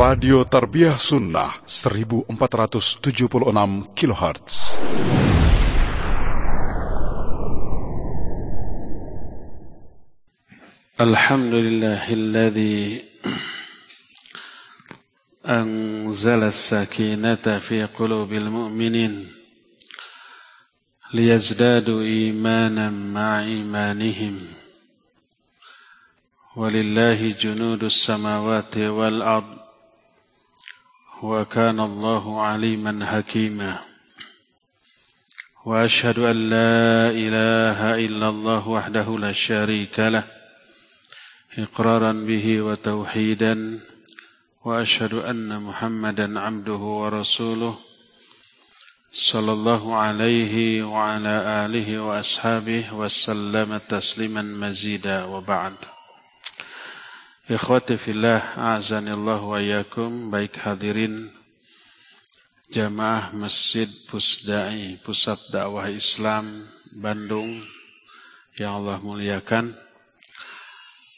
Radio Tarbiyah Sunnah 1476 kHz. الحمد لله الذي أنزل السكينة في قلوب المؤمنين ليزدادوا إيمانا مع إيمانهم ولله جنود السماوات والأرض وكان الله عليما حكيما. وأشهد أن لا إله إلا الله وحده لا شريك له إقرارا به وتوحيدا. وأشهد أن محمدا عبده ورسوله صلى الله عليه وعلى آله وأصحابه وسلم تسليما مزيدا. وبعد Ikhwati fillah, a'zanillahu wa baik hadirin jamaah Masjid Pusdai, Pusat Dakwah Islam Bandung yang Allah muliakan.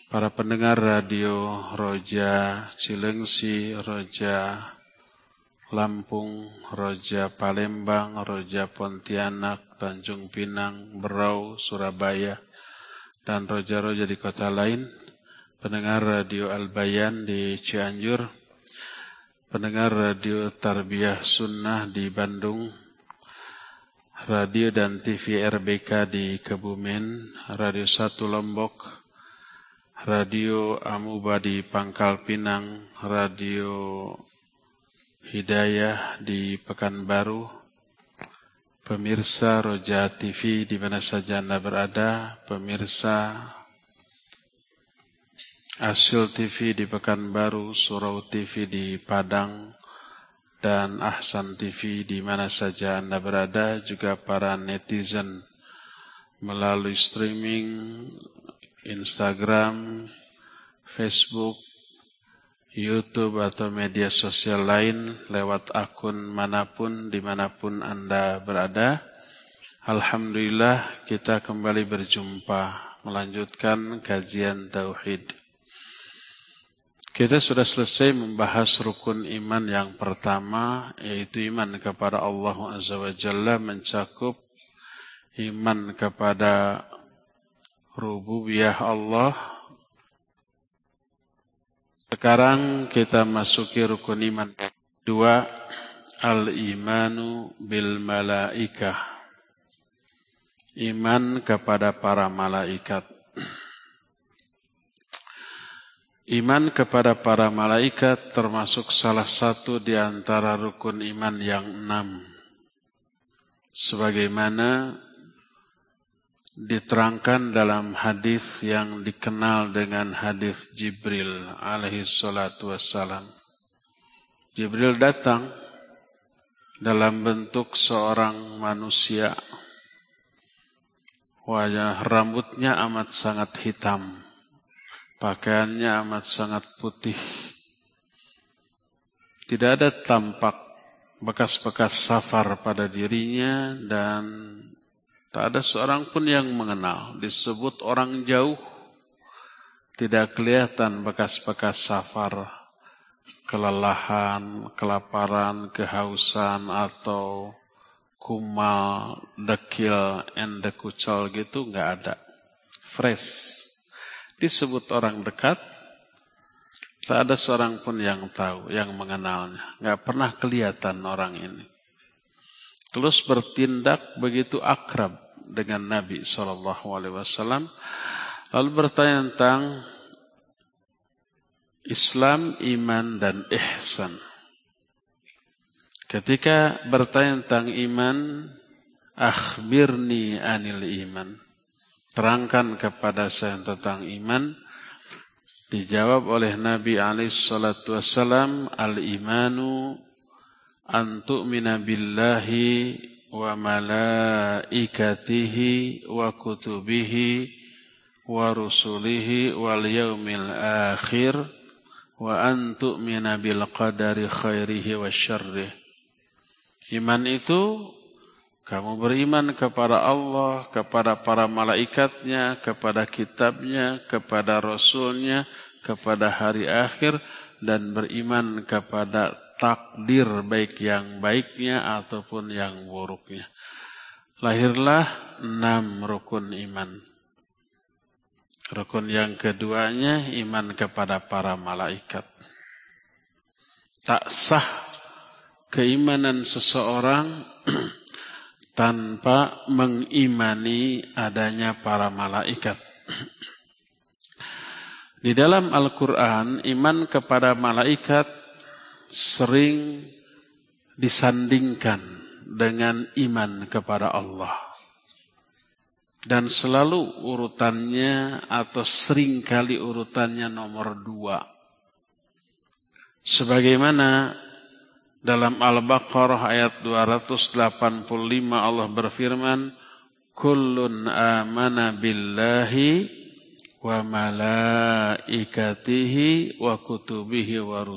Para pendengar radio Roja Cilengsi, Roja Lampung, Roja Palembang, Roja Pontianak, Tanjung Pinang, Berau, Surabaya, dan roja-roja di kota lain pendengar radio Al-Bayan di Cianjur, pendengar radio Tarbiyah Sunnah di Bandung, radio dan TV RBK di Kebumen, radio Satu Lombok, radio Amuba di Pangkal Pinang, radio Hidayah di Pekanbaru, pemirsa Roja TV di mana saja Anda berada, pemirsa Asil TV di Pekanbaru, Surau TV di Padang, dan Ahsan TV di mana saja Anda berada, juga para netizen melalui streaming Instagram, Facebook, YouTube atau media sosial lain lewat akun mana pun di mana pun Anda berada. Alhamdulillah kita kembali berjumpa melanjutkan kajian Tauhid. Kita sudah selesai membahas rukun iman yang pertama yaitu iman kepada Allah Azza wa Jalla mencakup iman kepada rububiyah Allah. Sekarang kita masuki rukun iman dua al-imanu bil malaikah. Iman kepada para malaikat. Iman kepada para malaikat termasuk salah satu di antara rukun iman yang enam. Sebagaimana diterangkan dalam hadis yang dikenal dengan hadis Jibril alaihi salatu wassalam. Jibril datang dalam bentuk seorang manusia. Wajah rambutnya amat sangat hitam Pakaiannya amat sangat putih. Tidak ada tampak bekas-bekas safar pada dirinya dan tak ada seorang pun yang mengenal. Disebut orang jauh, tidak kelihatan bekas-bekas safar, kelelahan, kelaparan, kehausan atau kumal, dekil, endekucal gitu nggak ada. Fresh disebut orang dekat, tak ada seorang pun yang tahu, yang mengenalnya. Nggak pernah kelihatan orang ini. Terus bertindak begitu akrab dengan Nabi SAW. Lalu bertanya tentang Islam, iman, dan ihsan. Ketika bertanya tentang iman, akhbirni anil iman terangkan kepada saya tentang iman. Dijawab oleh Nabi alaihi salatu wasalam al imanu an tu'mina billahi wa malaikatihi wa kutubihi wa rusulihi wal yaumil akhir wa an tu'mina bil qadari khairihi wa syarrih. Iman itu kamu beriman kepada Allah, kepada para malaikatnya, kepada kitabnya, kepada rasulnya, kepada hari akhir, dan beriman kepada takdir baik yang baiknya ataupun yang buruknya. Lahirlah enam rukun iman. Rukun yang keduanya iman kepada para malaikat. Tak sah keimanan seseorang tanpa mengimani adanya para malaikat. Di dalam Al-Quran, iman kepada malaikat sering disandingkan dengan iman kepada Allah. Dan selalu urutannya atau sering kali urutannya nomor dua. Sebagaimana dalam Al-Baqarah ayat 285 Allah berfirman, Kullun amana billahi wa malaikatihi wa kutubihi wa.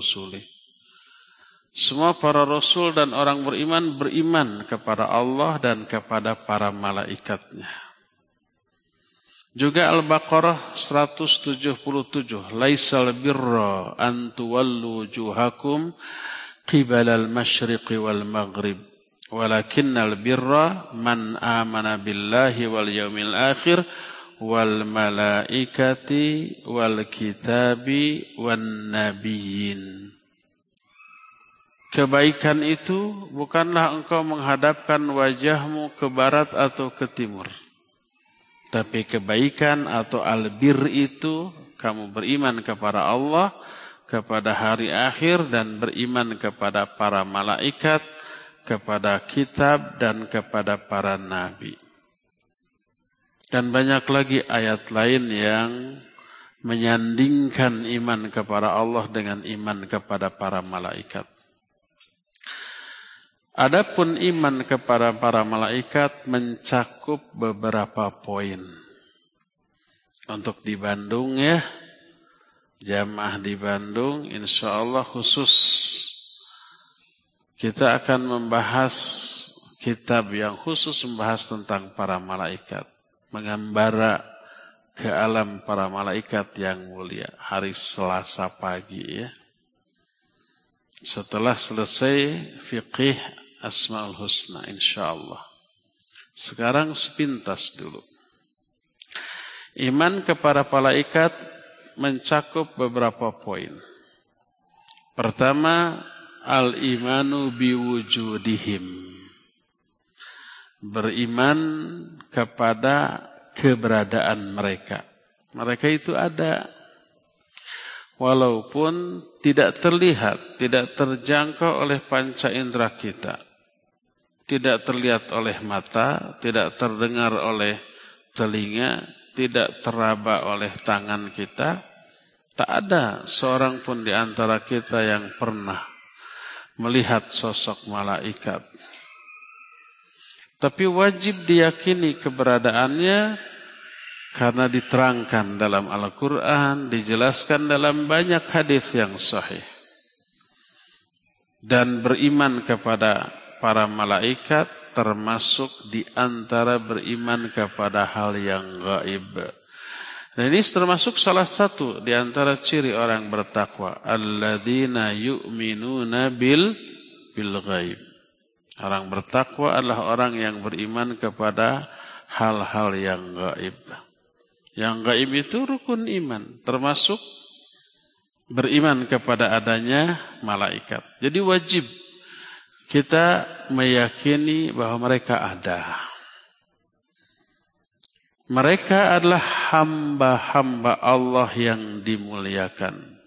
Semua para rasul dan orang beriman beriman kepada Allah dan kepada para malaikatnya. Juga Al-Baqarah 177. Laisal birra an tuwallu wujuhakum birra man amana billahi wal yaumil akhir wal malaikati wal kitabi wan nabiyyin. Kebaikan itu bukanlah engkau menghadapkan wajahmu ke barat atau ke timur. Tapi kebaikan atau albir itu kamu beriman kepada Allah, kepada hari akhir dan beriman kepada para malaikat, kepada kitab dan kepada para nabi. Dan banyak lagi ayat lain yang menyandingkan iman kepada Allah dengan iman kepada para malaikat. Adapun iman kepada para malaikat mencakup beberapa poin. Untuk di Bandung ya, jamaah di Bandung insya Allah khusus kita akan membahas kitab yang khusus membahas tentang para malaikat mengambara ke alam para malaikat yang mulia hari Selasa pagi ya. Setelah selesai fiqih Asmaul Husna insyaallah. Sekarang sepintas dulu. Iman kepada malaikat mencakup beberapa poin. Pertama, al-imanu biwujudihim beriman kepada keberadaan mereka. Mereka itu ada walaupun tidak terlihat, tidak terjangkau oleh panca indera kita. Tidak terlihat oleh mata, tidak terdengar oleh telinga, tidak teraba oleh tangan kita. Tak ada seorang pun di antara kita yang pernah melihat sosok malaikat tapi wajib diyakini keberadaannya karena diterangkan dalam Al-Quran, dijelaskan dalam banyak hadis yang sahih. Dan beriman kepada para malaikat termasuk di antara beriman kepada hal yang gaib. Dan ini termasuk salah satu di antara ciri orang bertakwa. Alladzina yu'minuna bil bil ghaib. Orang bertakwa adalah orang yang beriman kepada hal-hal yang gaib. Yang gaib itu rukun iman, termasuk beriman kepada adanya malaikat. Jadi wajib kita meyakini bahwa mereka ada. Mereka adalah hamba-hamba Allah yang dimuliakan.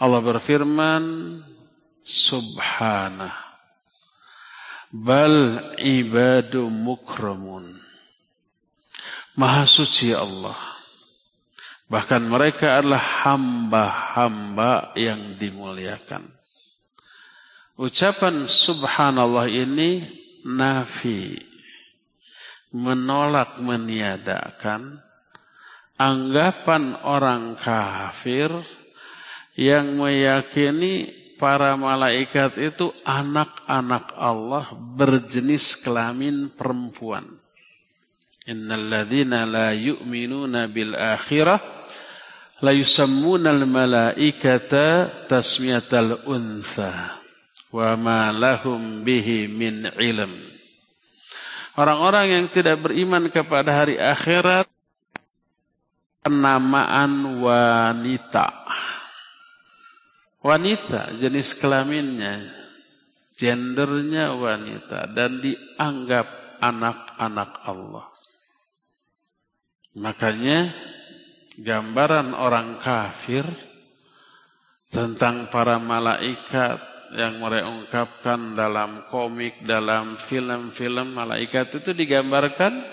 Allah berfirman, Subhanah bal ibadu mukramun. Maha suci Allah. Bahkan mereka adalah hamba-hamba yang dimuliakan. Ucapan subhanallah ini nafi. Menolak meniadakan anggapan orang kafir yang meyakini para malaikat itu anak-anak Allah berjenis kelamin perempuan. Innalladzina la yu'minuna bil akhirah la yusammunal malaikata tasmiyatal untha wa ma lahum bihi min ilm. Orang-orang yang tidak beriman kepada hari akhirat penamaan wanita. Wanita jenis kelaminnya, gendernya wanita dan dianggap anak-anak Allah. Makanya gambaran orang kafir tentang para malaikat yang mereka ungkapkan dalam komik, dalam film-film malaikat itu digambarkan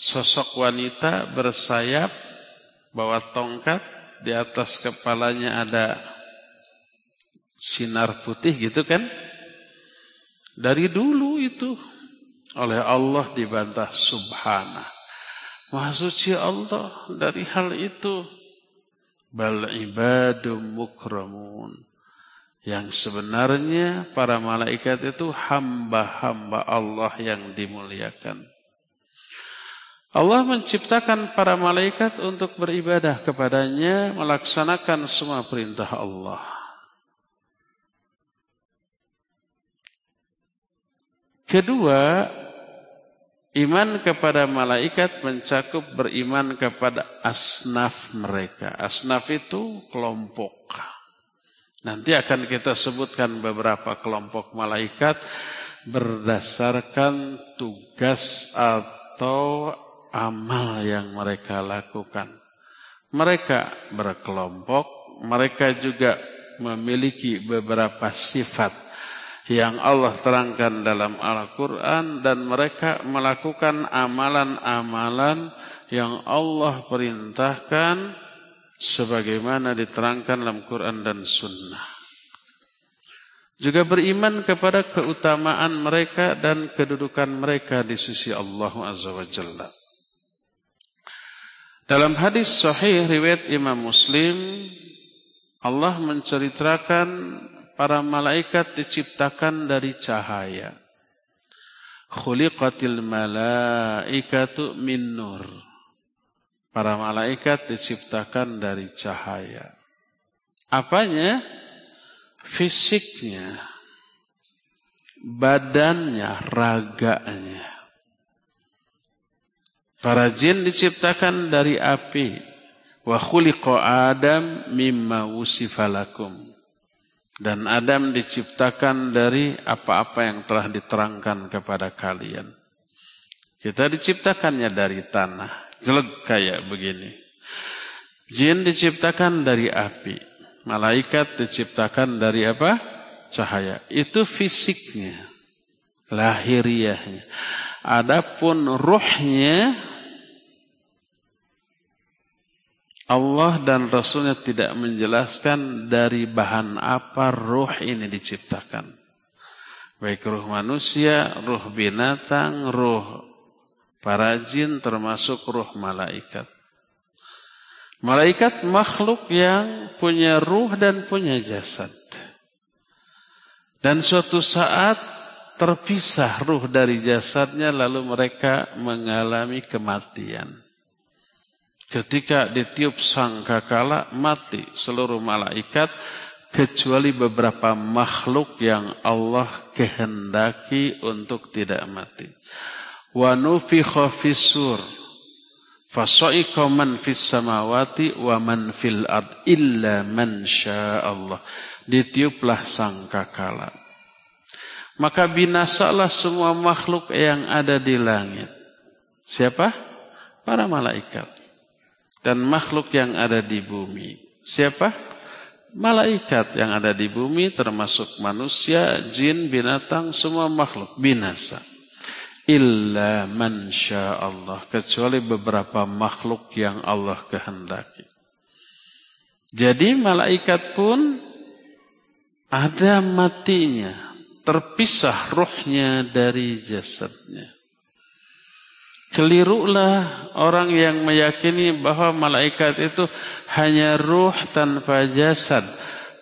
sosok wanita bersayap, bawa tongkat, di atas kepalanya ada sinar putih gitu kan. Dari dulu itu oleh Allah dibantah subhanah. Maha suci Allah dari hal itu. Bal ibadum mukramun. Yang sebenarnya para malaikat itu hamba-hamba Allah yang dimuliakan. Allah menciptakan para malaikat untuk beribadah kepadanya, melaksanakan semua perintah Allah. Kedua, Iman kepada malaikat mencakup beriman kepada asnaf mereka. Asnaf itu kelompok. Nanti akan kita sebutkan beberapa kelompok malaikat berdasarkan tugas atau amal yang mereka lakukan. Mereka berkelompok, mereka juga memiliki beberapa sifat yang Allah terangkan dalam Al-Quran dan mereka melakukan amalan-amalan yang Allah perintahkan sebagaimana diterangkan dalam Quran dan Sunnah. Juga beriman kepada keutamaan mereka dan kedudukan mereka di sisi Allah Azza wa Jalla. Dalam hadis sahih riwayat Imam Muslim, Allah menceritakan para malaikat diciptakan dari cahaya. Khuliqatil malaikatu min nur. Para malaikat diciptakan dari cahaya. Apanya? Fisiknya, badannya, raganya. Para jin diciptakan dari api. Wa khuliqa Adam mimma wusifalakum. Dan Adam diciptakan dari apa-apa yang telah diterangkan kepada kalian. Kita diciptakannya dari tanah. Jelek kayak begini. Jin diciptakan dari api. Malaikat diciptakan dari apa? Cahaya. Itu fisiknya. Lahiriahnya. Adapun ruhnya Allah dan Rasulnya tidak menjelaskan dari bahan apa ruh ini diciptakan. Baik ruh manusia, ruh binatang, ruh para jin termasuk ruh malaikat. Malaikat makhluk yang punya ruh dan punya jasad. Dan suatu saat terpisah ruh dari jasadnya lalu mereka mengalami kematian. Ketika ditiup sangkakala mati seluruh malaikat kecuali beberapa makhluk yang Allah kehendaki untuk tidak mati. Wa nufikha fissur fasa'iqa man fis samawati wa man fil ard illa man Allah. Ditiuplah sangkakala. Maka binasalah semua makhluk yang ada di langit. Siapa? Para malaikat dan makhluk yang ada di bumi. Siapa? Malaikat yang ada di bumi termasuk manusia, jin, binatang, semua makhluk binasa. Illa man Allah. Kecuali beberapa makhluk yang Allah kehendaki. Jadi malaikat pun ada matinya. Terpisah ruhnya dari jasadnya. Kelirulah orang yang meyakini bahwa malaikat itu hanya ruh tanpa jasad.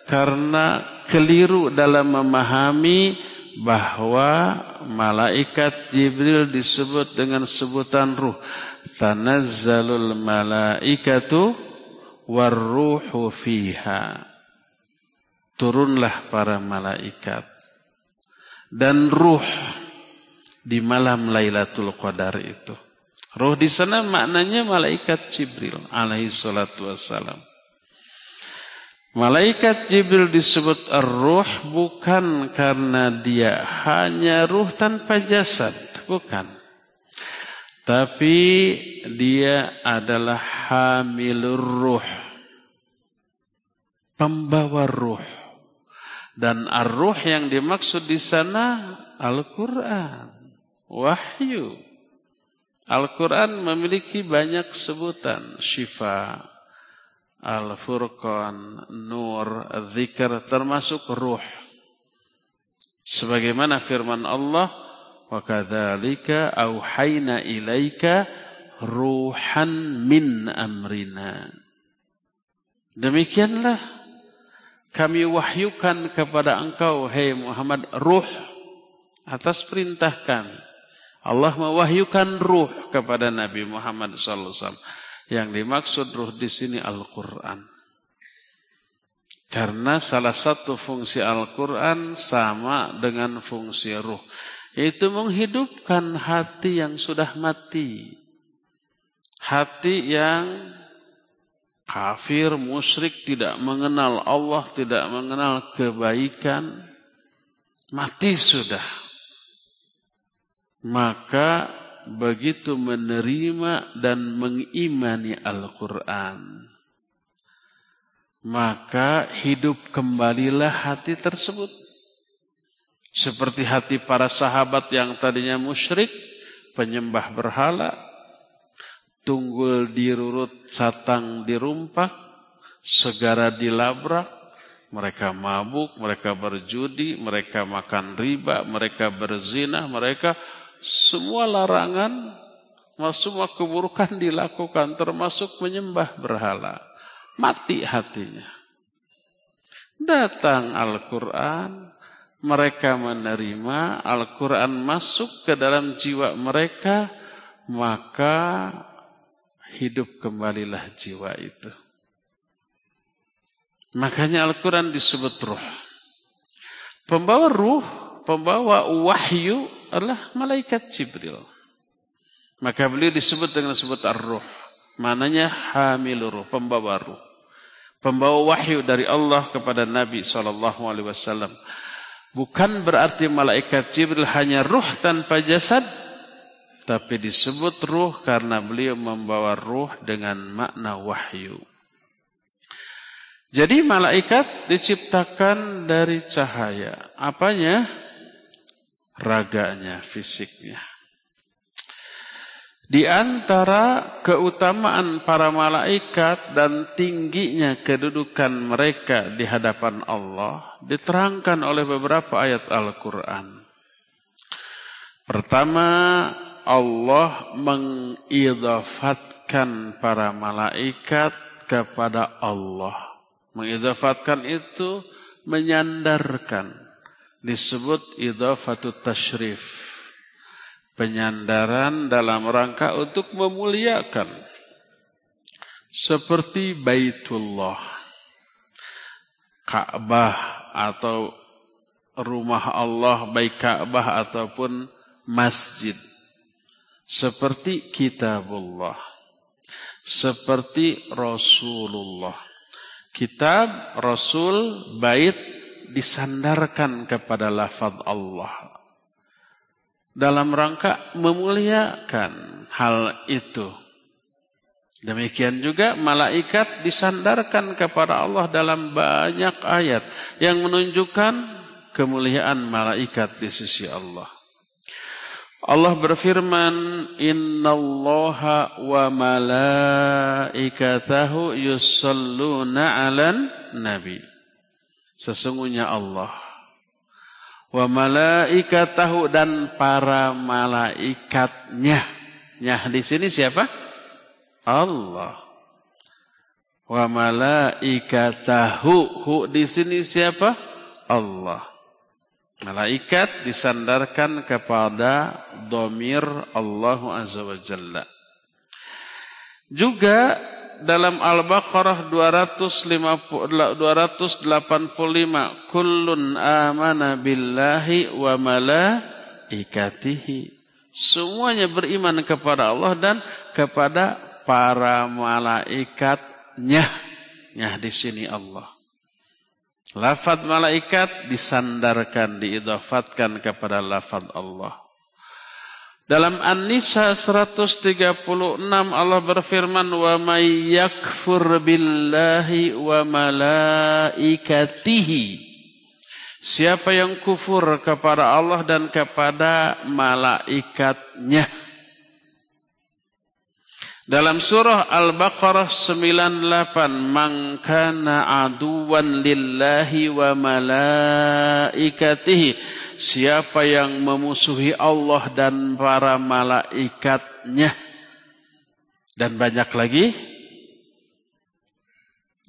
Karena keliru dalam memahami bahwa malaikat Jibril disebut dengan sebutan ruh. Tanazzalul malaikatu warruhu fiha. Turunlah para malaikat. Dan ruh di malam Lailatul Qadar itu. Ruh di sana maknanya malaikat Jibril alaihi salatu wassalam. Malaikat Jibril disebut ar-ruh bukan karena dia hanya ruh tanpa jasad, bukan. Tapi dia adalah hamilur ruh. Pembawa ruh. Dan ar-ruh yang dimaksud di sana Al-Qur'an, wahyu. Al-Quran memiliki banyak sebutan. Syifa, Al-Furqan, Nur, Dzikr termasuk ruh. Sebagaimana firman Allah, "Wa kadzalika auhayna ilaika ruhan min amrina." Demikianlah kami wahyukan kepada engkau hai hey Muhammad ruh atas perintah kami. Allah mewahyukan ruh kepada Nabi Muhammad sallallahu alaihi wasallam. Yang dimaksud ruh di sini Al-Quran. Karena salah satu fungsi Al-Quran sama dengan fungsi ruh. Yaitu menghidupkan hati yang sudah mati. Hati yang kafir, musyrik, tidak mengenal Allah, tidak mengenal kebaikan. Mati sudah. Maka begitu menerima dan mengimani Al-Quran. Maka hidup kembalilah hati tersebut. Seperti hati para sahabat yang tadinya musyrik, penyembah berhala, tunggul dirurut, satang dirumpak, segara dilabrak, mereka mabuk, mereka berjudi, mereka makan riba, mereka berzina, mereka semua larangan, semua keburukan dilakukan termasuk menyembah berhala. Mati hatinya. Datang Al-Quran, mereka menerima, Al-Quran masuk ke dalam jiwa mereka, maka hidup kembalilah jiwa itu. Makanya Al-Quran disebut ruh. Pembawa ruh, pembawa wahyu adalah malaikat Jibril. Maka beliau disebut dengan sebut ar-ruh. Mananya hamilur ruh, pembawa ruh. Pembawa wahyu dari Allah kepada Nabi SAW. Bukan berarti malaikat Jibril hanya ruh tanpa jasad. Tapi disebut ruh karena beliau membawa ruh dengan makna wahyu. Jadi malaikat diciptakan dari cahaya. Apanya? Raganya, fisiknya. Di antara keutamaan para malaikat dan tingginya kedudukan mereka di hadapan Allah diterangkan oleh beberapa ayat Al-Quran. Pertama, Allah mengidafatkan para malaikat kepada Allah. Mengidafatkan itu menyandarkan disebut idhafatut tashrif. Penyandaran dalam rangka untuk memuliakan. Seperti Baitullah. Ka'bah atau rumah Allah baik Ka'bah ataupun masjid. Seperti kitabullah. Seperti Rasulullah. Kitab, Rasul, bait, disandarkan kepada lafaz Allah dalam rangka memuliakan hal itu. Demikian juga malaikat disandarkan kepada Allah dalam banyak ayat yang menunjukkan kemuliaan malaikat di sisi Allah. Allah berfirman, "Innallaha wa malaikatahu yusalluna 'alan nabi." Sesungguhnya Allah wa malaikatahu dan para malaikatnya. Nyah di sini siapa? Allah. Wa malaikatahu hu di sini siapa? Allah. Malaikat disandarkan kepada domir Allah Azza wa Jalla. Juga dalam Al-Baqarah 285 kullun amana billahi wa malaikatihi. Semuanya beriman kepada Allah dan kepada para malaikatnya. Nya di sini Allah. Lafaz malaikat disandarkan diidafatkan kepada lafaz Allah dalam An-Nisa 136 Allah berfirman wa may yakfur billahi wa malaikatihi. Siapa yang kufur kepada Allah dan kepada malaikatnya dalam surah Al-Baqarah 98 man kana aduwan lillahi wa malaikatihi siapa yang memusuhi Allah dan para malaikatnya. Dan banyak lagi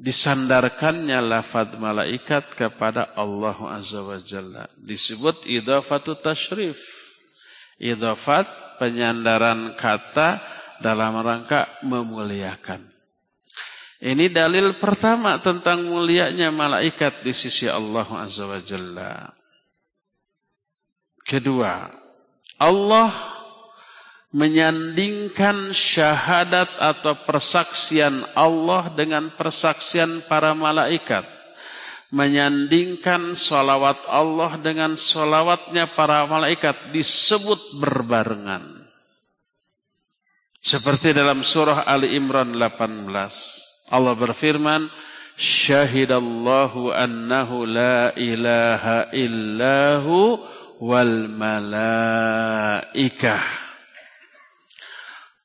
disandarkannya lafaz malaikat kepada Allah Azza wa Jalla. Disebut idafatu tashrif. Idafat penyandaran kata dalam rangka memuliakan ini dalil pertama tentang mulianya malaikat di sisi Allah Azza wa Jalla Kedua, Allah menyandingkan syahadat atau persaksian Allah dengan persaksian para malaikat. Menyandingkan salawat Allah dengan salawatnya para malaikat disebut berbarengan. Seperti dalam surah Ali Imran 18. Allah berfirman, Syahidallahu annahu la ilaha illahu wal malaikah.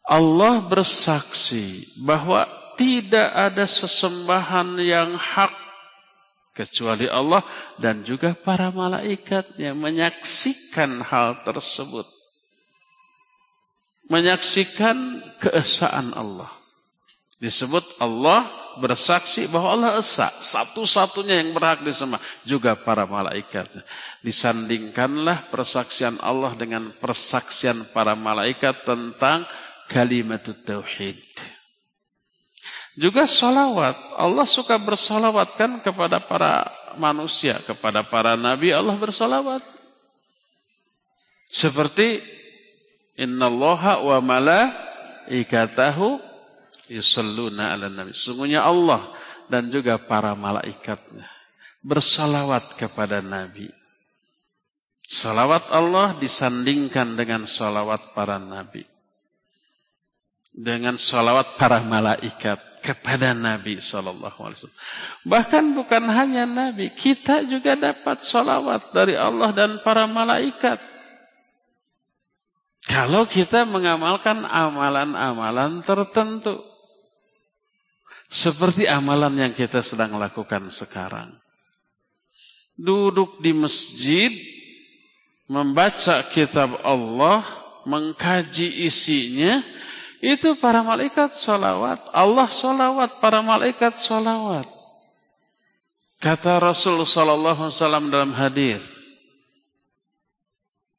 Allah bersaksi bahwa tidak ada sesembahan yang hak kecuali Allah dan juga para malaikatnya menyaksikan hal tersebut. Menyaksikan keesaan Allah. Disebut Allah bersaksi bahwa Allah esa, satu-satunya yang berhak disembah, juga para malaikat. Disandingkanlah persaksian Allah dengan persaksian para malaikat tentang kalimat tauhid. Juga solawat. Allah suka bersolawat kan kepada para manusia, kepada para nabi Allah bersolawat. Seperti innallaha wa malaikatahu yusalluna ala nabi. Sungguhnya Allah dan juga para malaikatnya bersalawat kepada nabi. Salawat Allah disandingkan dengan salawat para nabi. Dengan salawat para malaikat kepada Nabi Sallallahu Alaihi Wasallam. Bahkan bukan hanya Nabi, kita juga dapat salawat dari Allah dan para malaikat. Kalau kita mengamalkan amalan-amalan tertentu. Seperti amalan yang kita sedang lakukan sekarang. Duduk di masjid, membaca kitab Allah, mengkaji isinya, itu para malaikat solawat. Allah solawat, para malaikat solawat. Kata Rasul Sallallahu Alaihi Wasallam dalam hadis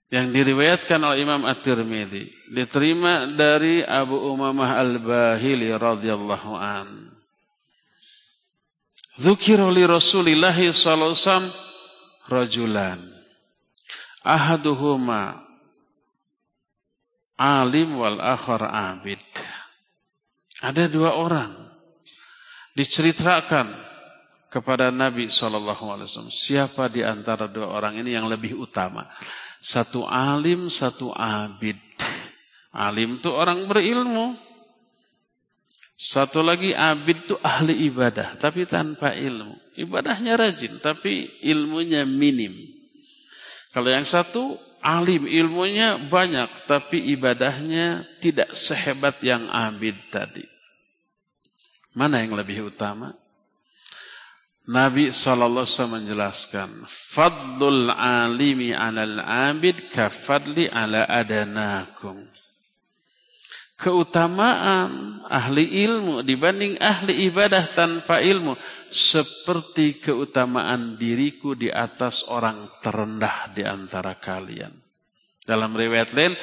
yang diriwayatkan oleh Imam At-Tirmidzi diterima dari Abu Umamah Al-Bahili radhiyallahu an. Dzukira li Rasulillah sallallahu alaihi wasallam rajulan. Ahaduhuma alim wal akhar abid. Ada dua orang diceritakan kepada Nabi Shallallahu Alaihi Wasallam. Siapa di antara dua orang ini yang lebih utama? Satu alim, satu abid. Alim itu orang berilmu. Satu lagi abid itu ahli ibadah, tapi tanpa ilmu. Ibadahnya rajin, tapi ilmunya minim. Kalau yang satu alim, ilmunya banyak, tapi ibadahnya tidak sehebat yang abid tadi. Mana yang lebih utama? Nabi SAW menjelaskan, Fadlul alimi alal abid kafadli ala adanakum keutamaan ahli ilmu dibanding ahli ibadah tanpa ilmu seperti keutamaan diriku di atas orang terendah di antara kalian. Dalam riwayat lain,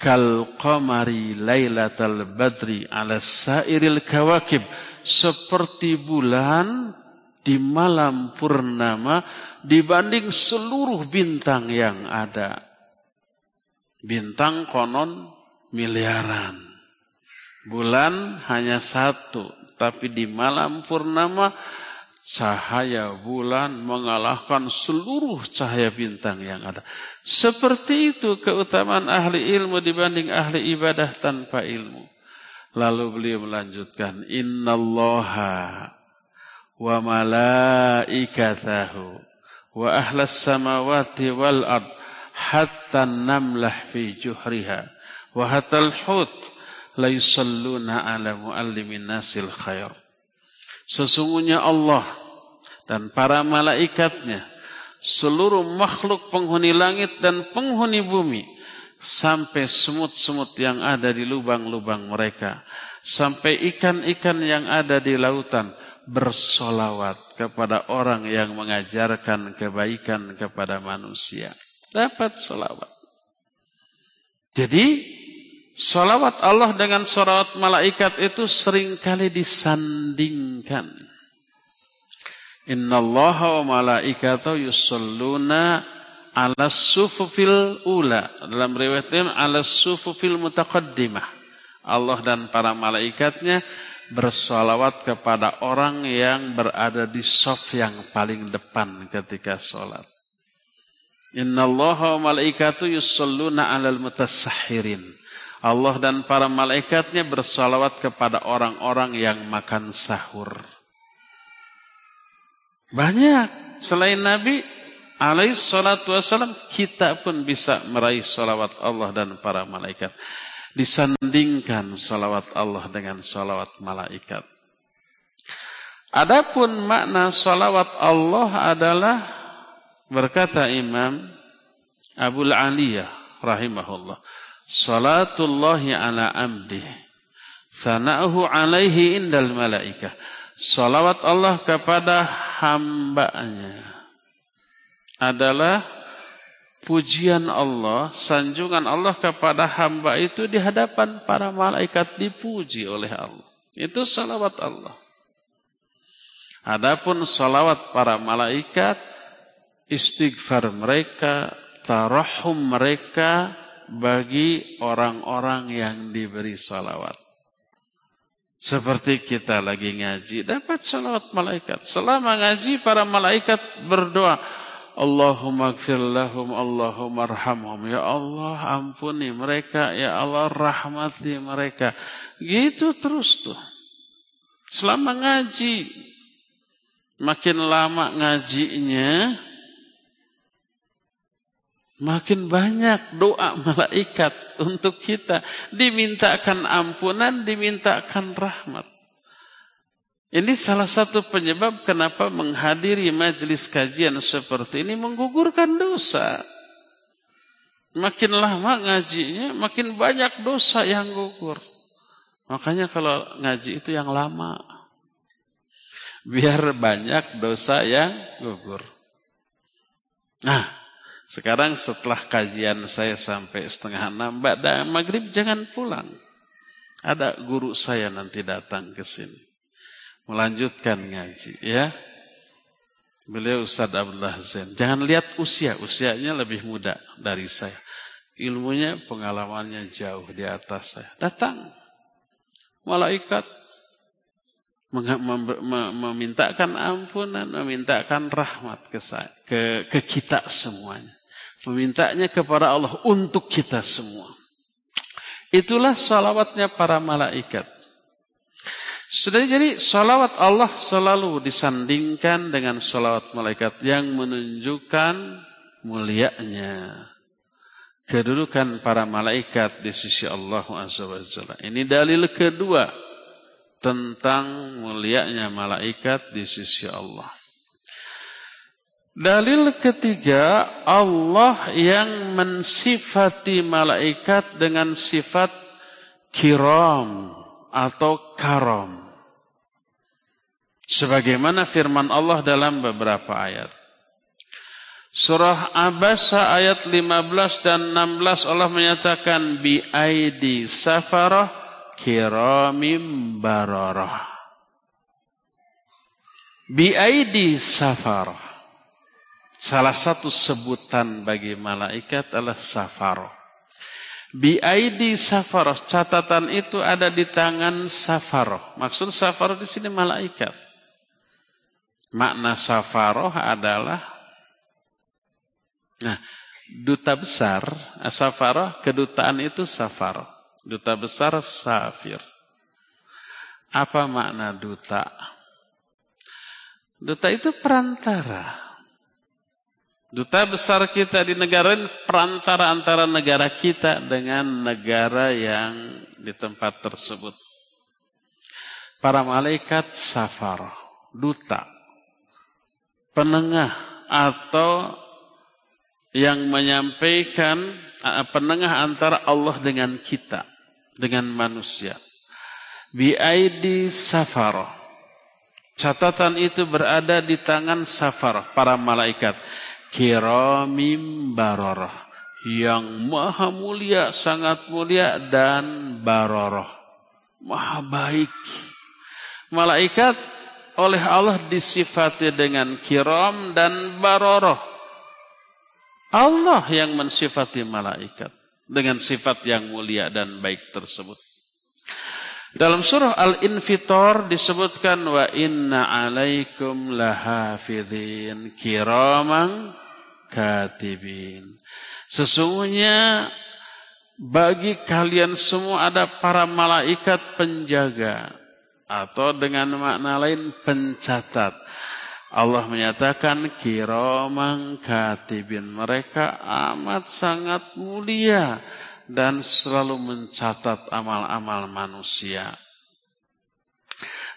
kal qamari lailatal badri ala sairil kawakib seperti bulan di malam purnama dibanding seluruh bintang yang ada. Bintang konon miliaran. Bulan hanya satu, tapi di malam purnama cahaya bulan mengalahkan seluruh cahaya bintang yang ada. Seperti itu keutamaan ahli ilmu dibanding ahli ibadah tanpa ilmu. Lalu beliau melanjutkan, Innallaha wa malaikatahu wa ahlas samawati wal ard hatta namlah fi juhriha wa hatal hut la yusalluna ala muallimin nasil khair. Sesungguhnya Allah dan para malaikatnya, seluruh makhluk penghuni langit dan penghuni bumi, sampai semut-semut yang ada di lubang-lubang mereka, sampai ikan-ikan yang ada di lautan, bersolawat kepada orang yang mengajarkan kebaikan kepada manusia. Dapat solawat. Jadi Salawat Allah dengan salawat malaikat itu sering kali disandingkan. Inna Allah wa malaikatahu yusalluna ala sufufil ula. Dalam riwayat lain ala sufufil mutaqaddimah. Allah dan para malaikatnya bersolawat kepada orang yang berada di sof yang paling depan ketika sholat. Inna Allah wa malaikatu yusalluna alal mutasahirin. Allah dan para malaikatnya bersalawat kepada orang-orang yang makan sahur. Banyak selain Nabi alaih salatu wassalam, kita pun bisa meraih salawat Allah dan para malaikat. Disandingkan salawat Allah dengan salawat malaikat. Adapun makna salawat Allah adalah berkata Imam Abu Aliyah rahimahullah Salatullahi ala amdih. Thana'uhu alaihi indal malaikah. Salawat Allah kepada hambanya adalah pujian Allah, sanjungan Allah kepada hamba itu di hadapan para malaikat dipuji oleh Allah. Itu salawat Allah. Adapun salawat para malaikat, istighfar mereka, tarahum mereka, bagi orang-orang yang diberi salawat. Seperti kita lagi ngaji, dapat salawat malaikat. Selama ngaji, para malaikat berdoa. Allahumma gfir lahum, Allahumma arhamhum. Ya Allah, ampuni mereka. Ya Allah, rahmati mereka. Gitu terus tuh. Selama ngaji, makin lama ngajinya, Makin banyak doa malaikat untuk kita. Dimintakan ampunan, dimintakan rahmat. Ini salah satu penyebab kenapa menghadiri majelis kajian seperti ini menggugurkan dosa. Makin lama ngajinya, makin banyak dosa yang gugur. Makanya kalau ngaji itu yang lama. Biar banyak dosa yang gugur. Nah, sekarang setelah kajian saya sampai setengah enam, Mbak maghrib jangan pulang. Ada guru saya nanti datang ke sini. Melanjutkan ngaji ya. Beliau Ustaz Abdullah Zain. Jangan lihat usia, usianya lebih muda dari saya. Ilmunya, pengalamannya jauh di atas saya. Datang. Malaikat memintakan ampunan, memintakan rahmat ke, saya, ke, ke kita semuanya. Memintanya kepada Allah untuk kita semua. Itulah salawatnya para malaikat. Sudah jadi salawat Allah selalu disandingkan dengan salawat malaikat yang menunjukkan mulianya kedudukan para malaikat di sisi Allah Azza wa. Ini dalil kedua tentang mulianya malaikat di sisi Allah. Dalil ketiga, Allah yang mensifati malaikat dengan sifat kiram atau karam. Sebagaimana firman Allah dalam beberapa ayat. Surah Abasa ayat 15 dan 16 Allah menyatakan bi aidi safarah kiramim bararah. Bi aidi safarah. Salah satu sebutan bagi malaikat adalah safarah. Bi aidi safarah. Catatan itu ada di tangan safarah. Maksud safarah di sini malaikat. Makna safarah adalah Nah, duta besar, safarah, kedutaan itu safar. Duta besar safir. Apa makna duta? Duta itu perantara. Duta besar kita di negara ini perantara antara negara kita dengan negara yang di tempat tersebut. Para malaikat safar, duta, penengah atau yang menyampaikan penengah antara Allah dengan kita, dengan manusia. Biaidi safar. Catatan itu berada di tangan safar, para malaikat. Kiramim barorah. Yang maha mulia, sangat mulia, dan baroroh. Maha baik. Malaikat oleh Allah disifati dengan kiram dan baroroh Allah yang mensifati malaikat dengan sifat yang mulia dan baik tersebut. Dalam surah Al-Infitor disebutkan wa inna alaikum lahafidhin kiramang katibin. Sesungguhnya bagi kalian semua ada para malaikat penjaga atau dengan makna lain pencatat Allah menyatakan kiromang katibin. Mereka amat sangat mulia dan selalu mencatat amal-amal manusia.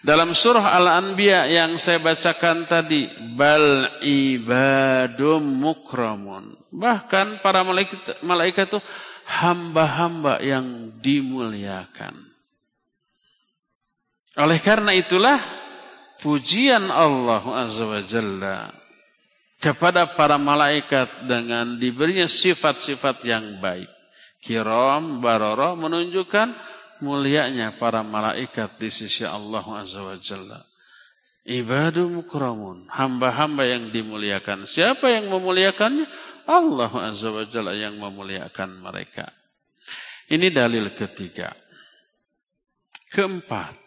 Dalam surah Al-Anbiya yang saya bacakan tadi, bal ibadum mukramun. Bahkan para malaikat, malaikat itu hamba-hamba yang dimuliakan. Oleh karena itulah pujian Allah Azza wa Jalla kepada para malaikat dengan diberinya sifat-sifat yang baik. Kiram baroro menunjukkan mulianya para malaikat di sisi Allah Azza wa Jalla. Ibadu mukramun, hamba-hamba yang dimuliakan. Siapa yang memuliakannya? Allah Azza wa Jalla yang memuliakan mereka. Ini dalil ketiga. Keempat,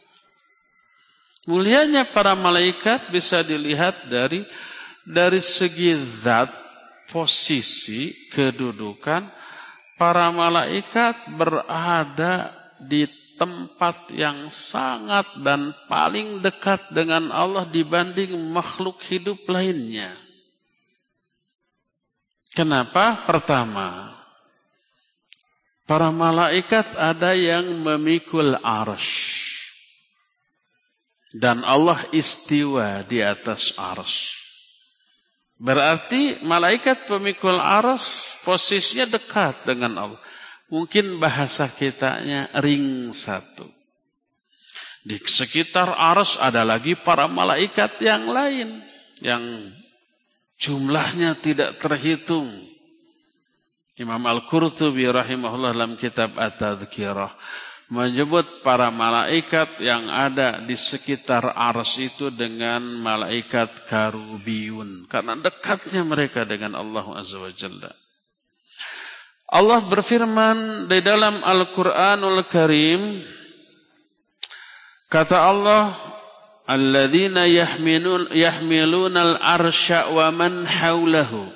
Mulianya para malaikat bisa dilihat dari dari segi zat, posisi, kedudukan para malaikat berada di tempat yang sangat dan paling dekat dengan Allah dibanding makhluk hidup lainnya. Kenapa? Pertama, para malaikat ada yang memikul arsh dan Allah istiwa di atas ars. Berarti malaikat pemikul ars posisinya dekat dengan Allah. Mungkin bahasa kitanya ring satu. Di sekitar ars ada lagi para malaikat yang lain. Yang jumlahnya tidak terhitung. Imam Al-Qurtubi rahimahullah dalam kitab At-Tadhkirah menyebut para malaikat yang ada di sekitar ars itu dengan malaikat karubiyun karena dekatnya mereka dengan Allah Azza wa Jalla. Allah berfirman di dalam Al-Qur'anul Karim kata Allah alladzina yahmilun yahmiluna al-arsya wa man haulahu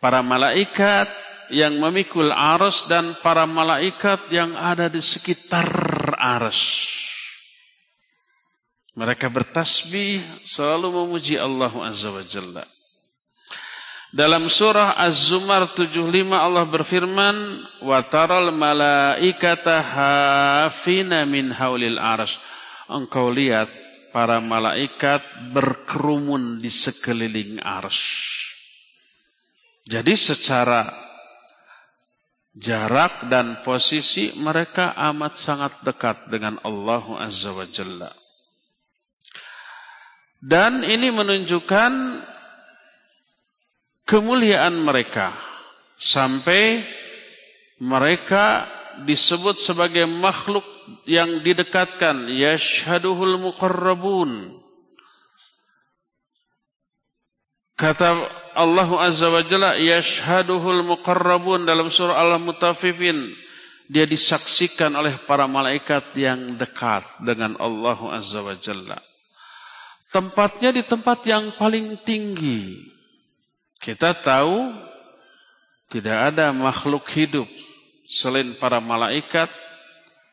para malaikat yang memikul aras dan para malaikat yang ada di sekitar aras. Mereka bertasbih selalu memuji Allah Azza wa Jalla. Dalam surah Az-Zumar 75 Allah berfirman, "Wa taral malaikata hafina min haulil aras." Engkau lihat para malaikat berkerumun di sekeliling aras. Jadi secara jarak dan posisi mereka amat sangat dekat dengan Allah Azza wa Jalla. Dan ini menunjukkan kemuliaan mereka sampai mereka disebut sebagai makhluk yang didekatkan yashhaduhul muqarrabun kata Allah Azza wa Jalla yashhaduhul muqarrabun dalam surah Al-Mutaffifin dia disaksikan oleh para malaikat yang dekat dengan Allah Azza wa Jalla tempatnya di tempat yang paling tinggi kita tahu tidak ada makhluk hidup selain para malaikat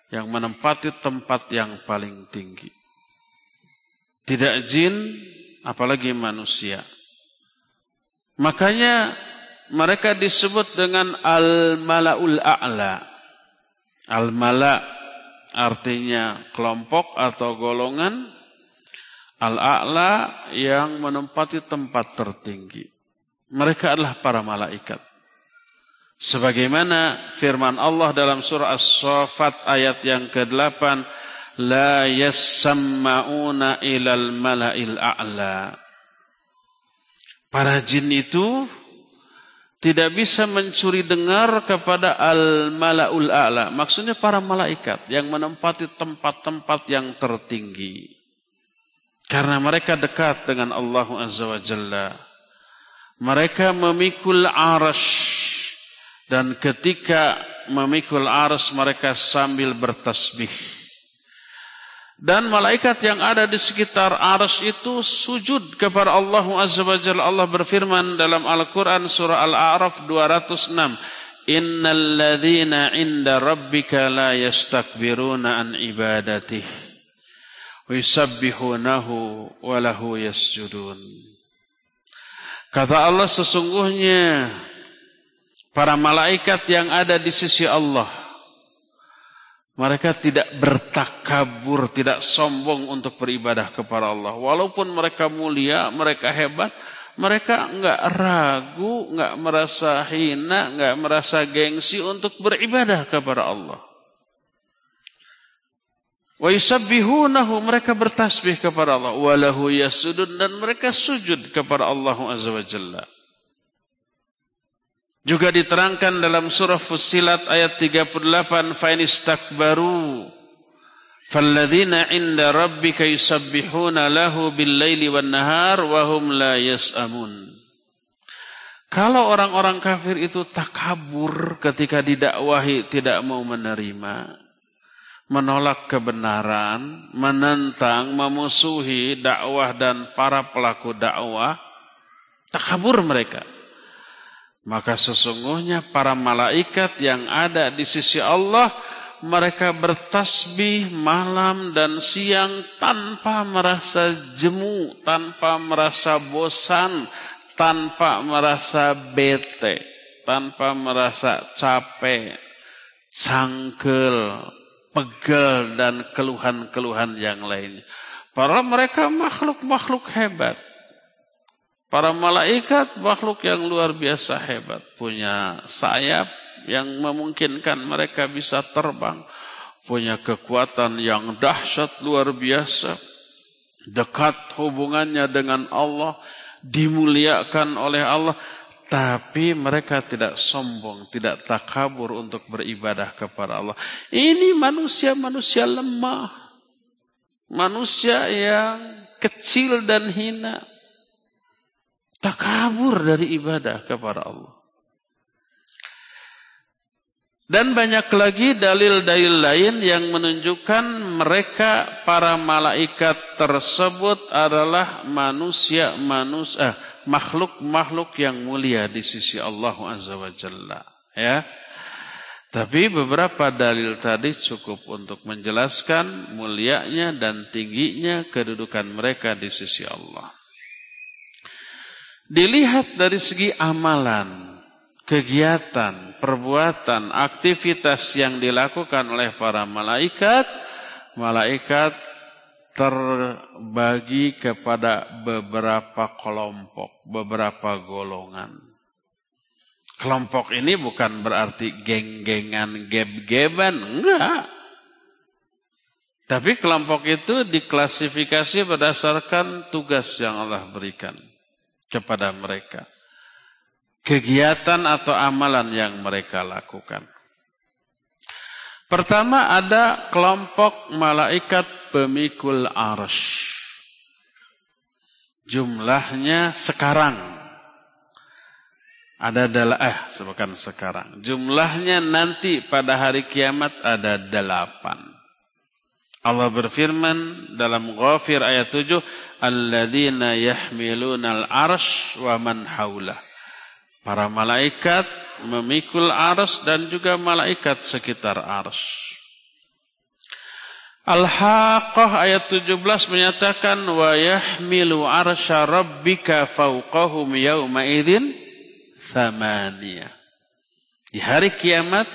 yang menempati tempat yang paling tinggi. Tidak jin, apalagi manusia. Makanya mereka disebut dengan al-mala'ul a'la. Al-mala' artinya kelompok atau golongan. Al-a'la yang menempati tempat tertinggi. Mereka adalah para malaikat. Sebagaimana firman Allah dalam surah As-Saffat ayat yang ke-8, la yasma'una ilal mala'il a'la. Para jin itu tidak bisa mencuri dengar kepada al-mala'ul a'la. Maksudnya para malaikat yang menempati tempat-tempat yang tertinggi. Karena mereka dekat dengan Allah Azza wa Jalla. Mereka memikul arash dan ketika memikul aras mereka sambil bertasbih. Dan malaikat yang ada di sekitar aras itu sujud kepada Allah Azza wa Jalla. Allah berfirman dalam Al-Quran surah Al-A'raf 206. Innal ladhina inda rabbika la yastakbiruna an ibadatih. Wisabbihunahu walahu yasjudun. Kata Allah sesungguhnya para malaikat yang ada di sisi Allah mereka tidak bertakabur, tidak sombong untuk beribadah kepada Allah. Walaupun mereka mulia, mereka hebat, mereka enggak ragu, enggak merasa hina, enggak merasa gengsi untuk beribadah kepada Allah. Wa yusabbihunahu mereka bertasbih kepada Allah walahu yasudun dan mereka sujud kepada Allah Azza wa Jalla. Juga diterangkan dalam surah Fussilat ayat 38 fa inistakbaru falladzina inda rabbika yusabbihuna lahu bil-laili wan-nahar wa hum la yas'amun. Kalau orang-orang kafir itu takabur ketika didakwahi tidak mau menerima, menolak kebenaran, menentang, memusuhi dakwah dan para pelaku dakwah, takabur mereka. Maka sesungguhnya para malaikat yang ada di sisi Allah, mereka bertasbih malam dan siang tanpa merasa jemu, tanpa merasa bosan, tanpa merasa bete, tanpa merasa capek, cangkel, pegel dan keluhan-keluhan yang lain. Para mereka makhluk-makhluk hebat. Para malaikat makhluk yang luar biasa hebat. Punya sayap yang memungkinkan mereka bisa terbang. Punya kekuatan yang dahsyat luar biasa. Dekat hubungannya dengan Allah. Dimuliakan oleh Allah. Tapi mereka tidak sombong, tidak takabur untuk beribadah kepada Allah. Ini manusia-manusia lemah. Manusia yang kecil dan hina. Takabur dari ibadah kepada Allah. Dan banyak lagi dalil-dalil lain yang menunjukkan mereka para malaikat tersebut adalah manusia-manusia makhluk-makhluk yang mulia di sisi Allah Azza wa Jalla. Ya. Tapi beberapa dalil tadi cukup untuk menjelaskan mulianya dan tingginya kedudukan mereka di sisi Allah. Dilihat dari segi amalan, kegiatan, perbuatan, aktivitas yang dilakukan oleh para malaikat, malaikat terbagi kepada beberapa kelompok, beberapa golongan. Kelompok ini bukan berarti geng-gengan, geb-geban, enggak. Tapi kelompok itu diklasifikasi berdasarkan tugas yang Allah berikan kepada mereka. kegiatan atau amalan yang mereka lakukan. Pertama ada kelompok malaikat pemikul arsh. Jumlahnya sekarang. Ada adalah eh bukan sekarang. Jumlahnya nanti pada hari kiamat ada delapan. Allah berfirman dalam Ghafir ayat 7, "Alladzina yahmiluna al-arsy wa man haulah." Para malaikat memikul ars dan juga malaikat sekitar ars. Al-Haqqah ayat 17 menyatakan wa yahmilu arsya rabbika fawqahum yawma idzin thamaniyah. Di hari kiamat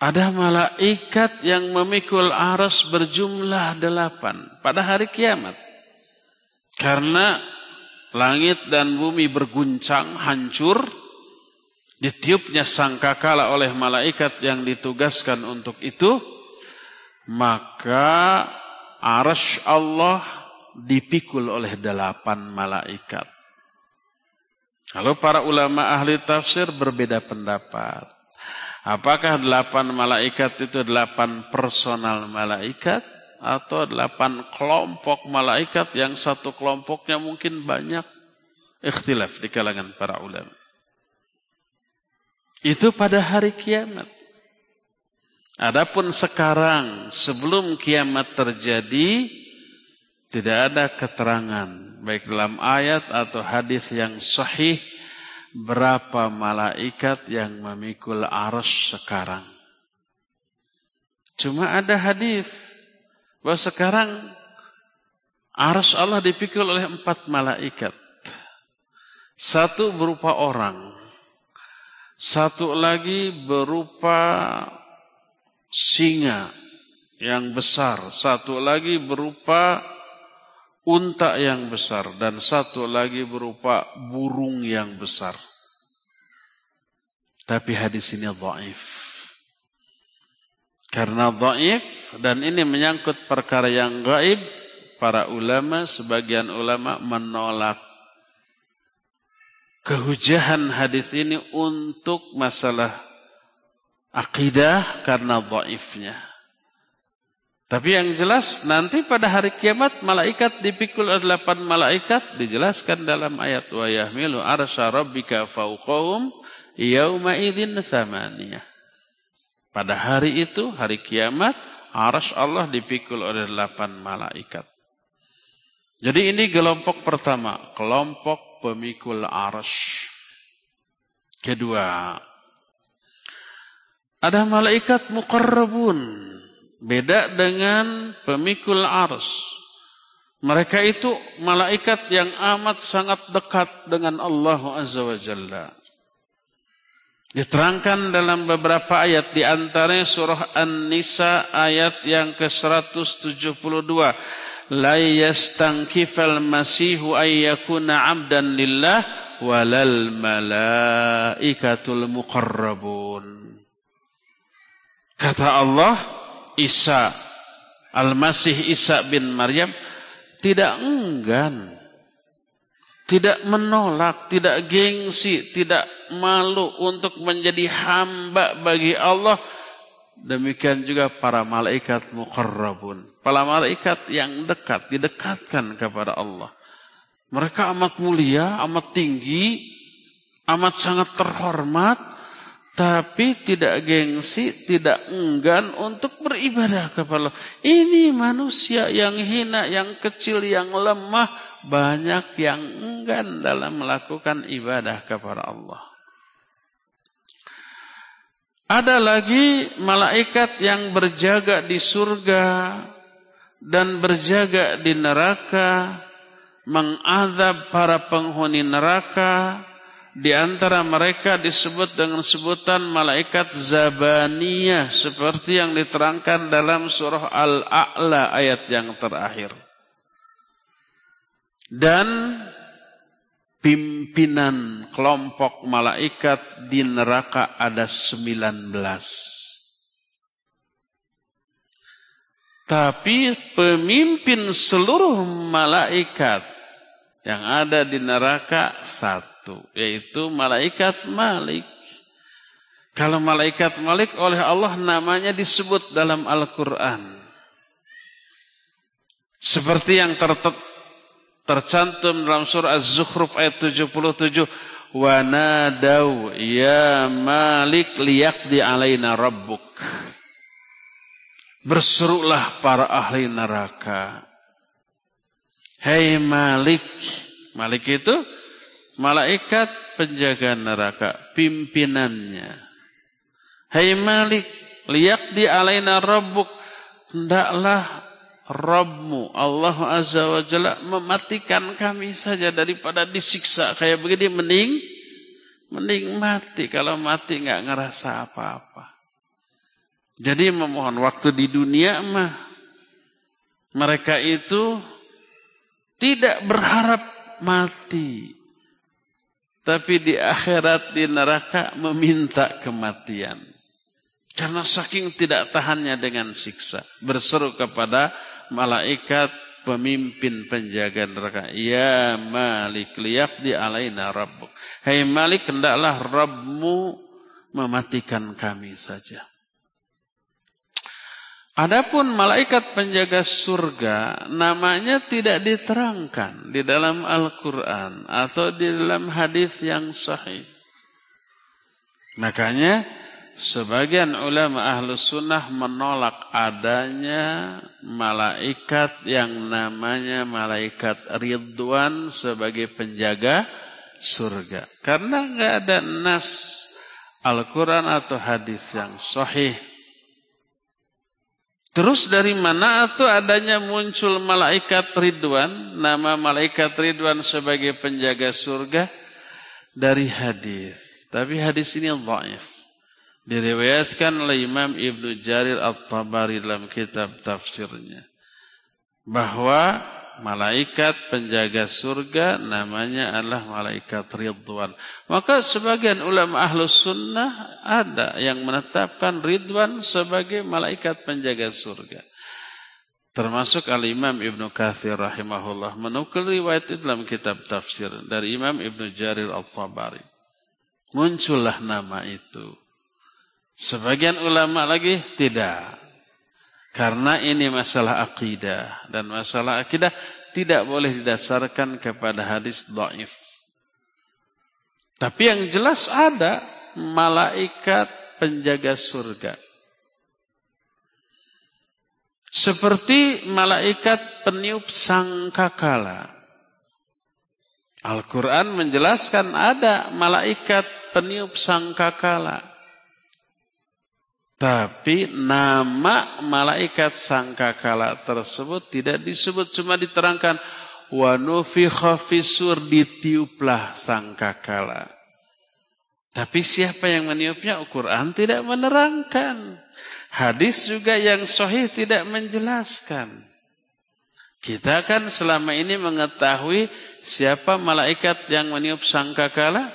ada malaikat yang memikul ars berjumlah delapan pada hari kiamat. Karena Langit dan bumi berguncang, hancur. Ditiupnya sangkakala oleh malaikat yang ditugaskan untuk itu. Maka arash Allah dipikul oleh delapan malaikat. Kalau para ulama ahli tafsir berbeda pendapat. Apakah delapan malaikat itu delapan personal malaikat? atau delapan kelompok malaikat yang satu kelompoknya mungkin banyak ikhtilaf di kalangan para ulama. Itu pada hari kiamat. Adapun sekarang sebelum kiamat terjadi tidak ada keterangan baik dalam ayat atau hadis yang sahih berapa malaikat yang memikul arus sekarang. Cuma ada hadis bahwa sekarang arus Allah dipikul oleh empat malaikat. Satu berupa orang. Satu lagi berupa singa yang besar. Satu lagi berupa unta yang besar. Dan satu lagi berupa burung yang besar. Tapi hadis ini dhaif. Karena dhaif dan ini menyangkut perkara yang gaib, para ulama, sebagian ulama menolak kehujahan hadis ini untuk masalah akidah karena dhaifnya. Tapi yang jelas nanti pada hari kiamat malaikat dipikul oleh delapan malaikat dijelaskan dalam ayat wa yahmilu arsya rabbika fawqahum yauma idzin thamaniyah. Pada hari itu, hari kiamat, aras Allah dipikul oleh delapan malaikat. Jadi ini kelompok pertama, kelompok pemikul aras. Kedua, ada malaikat mukarrabun. Beda dengan pemikul aras. Mereka itu malaikat yang amat sangat dekat dengan Allah Azza wa Jalla. Diterangkan dalam beberapa ayat di antaranya surah An-Nisa ayat yang ke-172. La yastankifal masihu ayyakuna 'abdan lillah walal malaikatul muqarrabun. Kata Allah, Isa Al-Masih Isa bin Maryam tidak enggan tidak menolak, tidak gengsi, tidak malu untuk menjadi hamba bagi Allah. Demikian juga para malaikat muqarrabun. Para malaikat yang dekat, didekatkan kepada Allah. Mereka amat mulia, amat tinggi, amat sangat terhormat, tapi tidak gengsi, tidak enggan untuk beribadah kepada Allah. Ini manusia yang hina, yang kecil, yang lemah, banyak yang enggan dalam melakukan ibadah kepada Allah. Ada lagi malaikat yang berjaga di surga dan berjaga di neraka, mengadab para penghuni neraka. Di antara mereka disebut dengan sebutan malaikat Zabaniyah seperti yang diterangkan dalam surah Al-A'la ayat yang terakhir dan pimpinan kelompok malaikat di neraka ada 19. Tapi pemimpin seluruh malaikat yang ada di neraka satu. Satu, yaitu malaikat Malik. Kalau malaikat Malik oleh Allah namanya disebut dalam Al-Quran. Seperti yang ter tercantum dalam surah Az-Zukhruf ayat 77. Wa nadau ya Malik liyaqdi alaina rabbuk. Berserulah para ahli neraka. Hei Malik. Malik itu malaikat penjaga neraka, pimpinannya. Hei Malik, liyak di alaina rabbuk. Hendaklah Rabbmu Allah Azza wa Jalla mematikan kami saja daripada disiksa kayak begini mending mending mati kalau mati nggak ngerasa apa-apa. Jadi memohon waktu di dunia mah mereka itu tidak berharap mati. Tapi di akhirat di neraka meminta kematian. Karena saking tidak tahannya dengan siksa. Berseru kepada malaikat pemimpin penjaga neraka. Ya Malik di alaina rabbuk. Hai Malik hendaklah Rabbmu mematikan kami saja. Adapun malaikat penjaga surga namanya tidak diterangkan di dalam Al-Quran atau di dalam hadis yang sahih. Makanya sebagian ulama ahlus sunnah menolak adanya malaikat yang namanya malaikat Ridwan sebagai penjaga surga. Karena nggak ada nas Al-Quran atau hadis yang sahih Terus dari mana itu adanya muncul malaikat Ridwan, nama malaikat Ridwan sebagai penjaga surga dari hadis. Tapi hadis ini dhaif. Diriwayatkan oleh Imam Ibnu Jarir At-Tabari dalam kitab tafsirnya bahwa malaikat penjaga surga namanya adalah malaikat Ridwan. Maka sebagian ulama ahlus sunnah ada yang menetapkan Ridwan sebagai malaikat penjaga surga. Termasuk al-imam Ibnu Kathir rahimahullah menukil riwayat itu dalam kitab tafsir dari Imam Ibnu Jarir al-Tabari. Muncullah nama itu. Sebagian ulama lagi tidak. Karena ini masalah akidah dan masalah akidah tidak boleh didasarkan kepada hadis dhaif. Tapi yang jelas ada malaikat penjaga surga. Seperti malaikat peniup sangkakala. Al-Quran menjelaskan ada malaikat peniup sangkakala. Tapi nama malaikat sangkakala tersebut tidak disebut cuma diterangkan wa nufikha fisur ditiuplah sangkakala. Tapi siapa yang meniupnya Al-Quran tidak menerangkan. Hadis juga yang sahih tidak menjelaskan. Kita kan selama ini mengetahui siapa malaikat yang meniup sangkakala?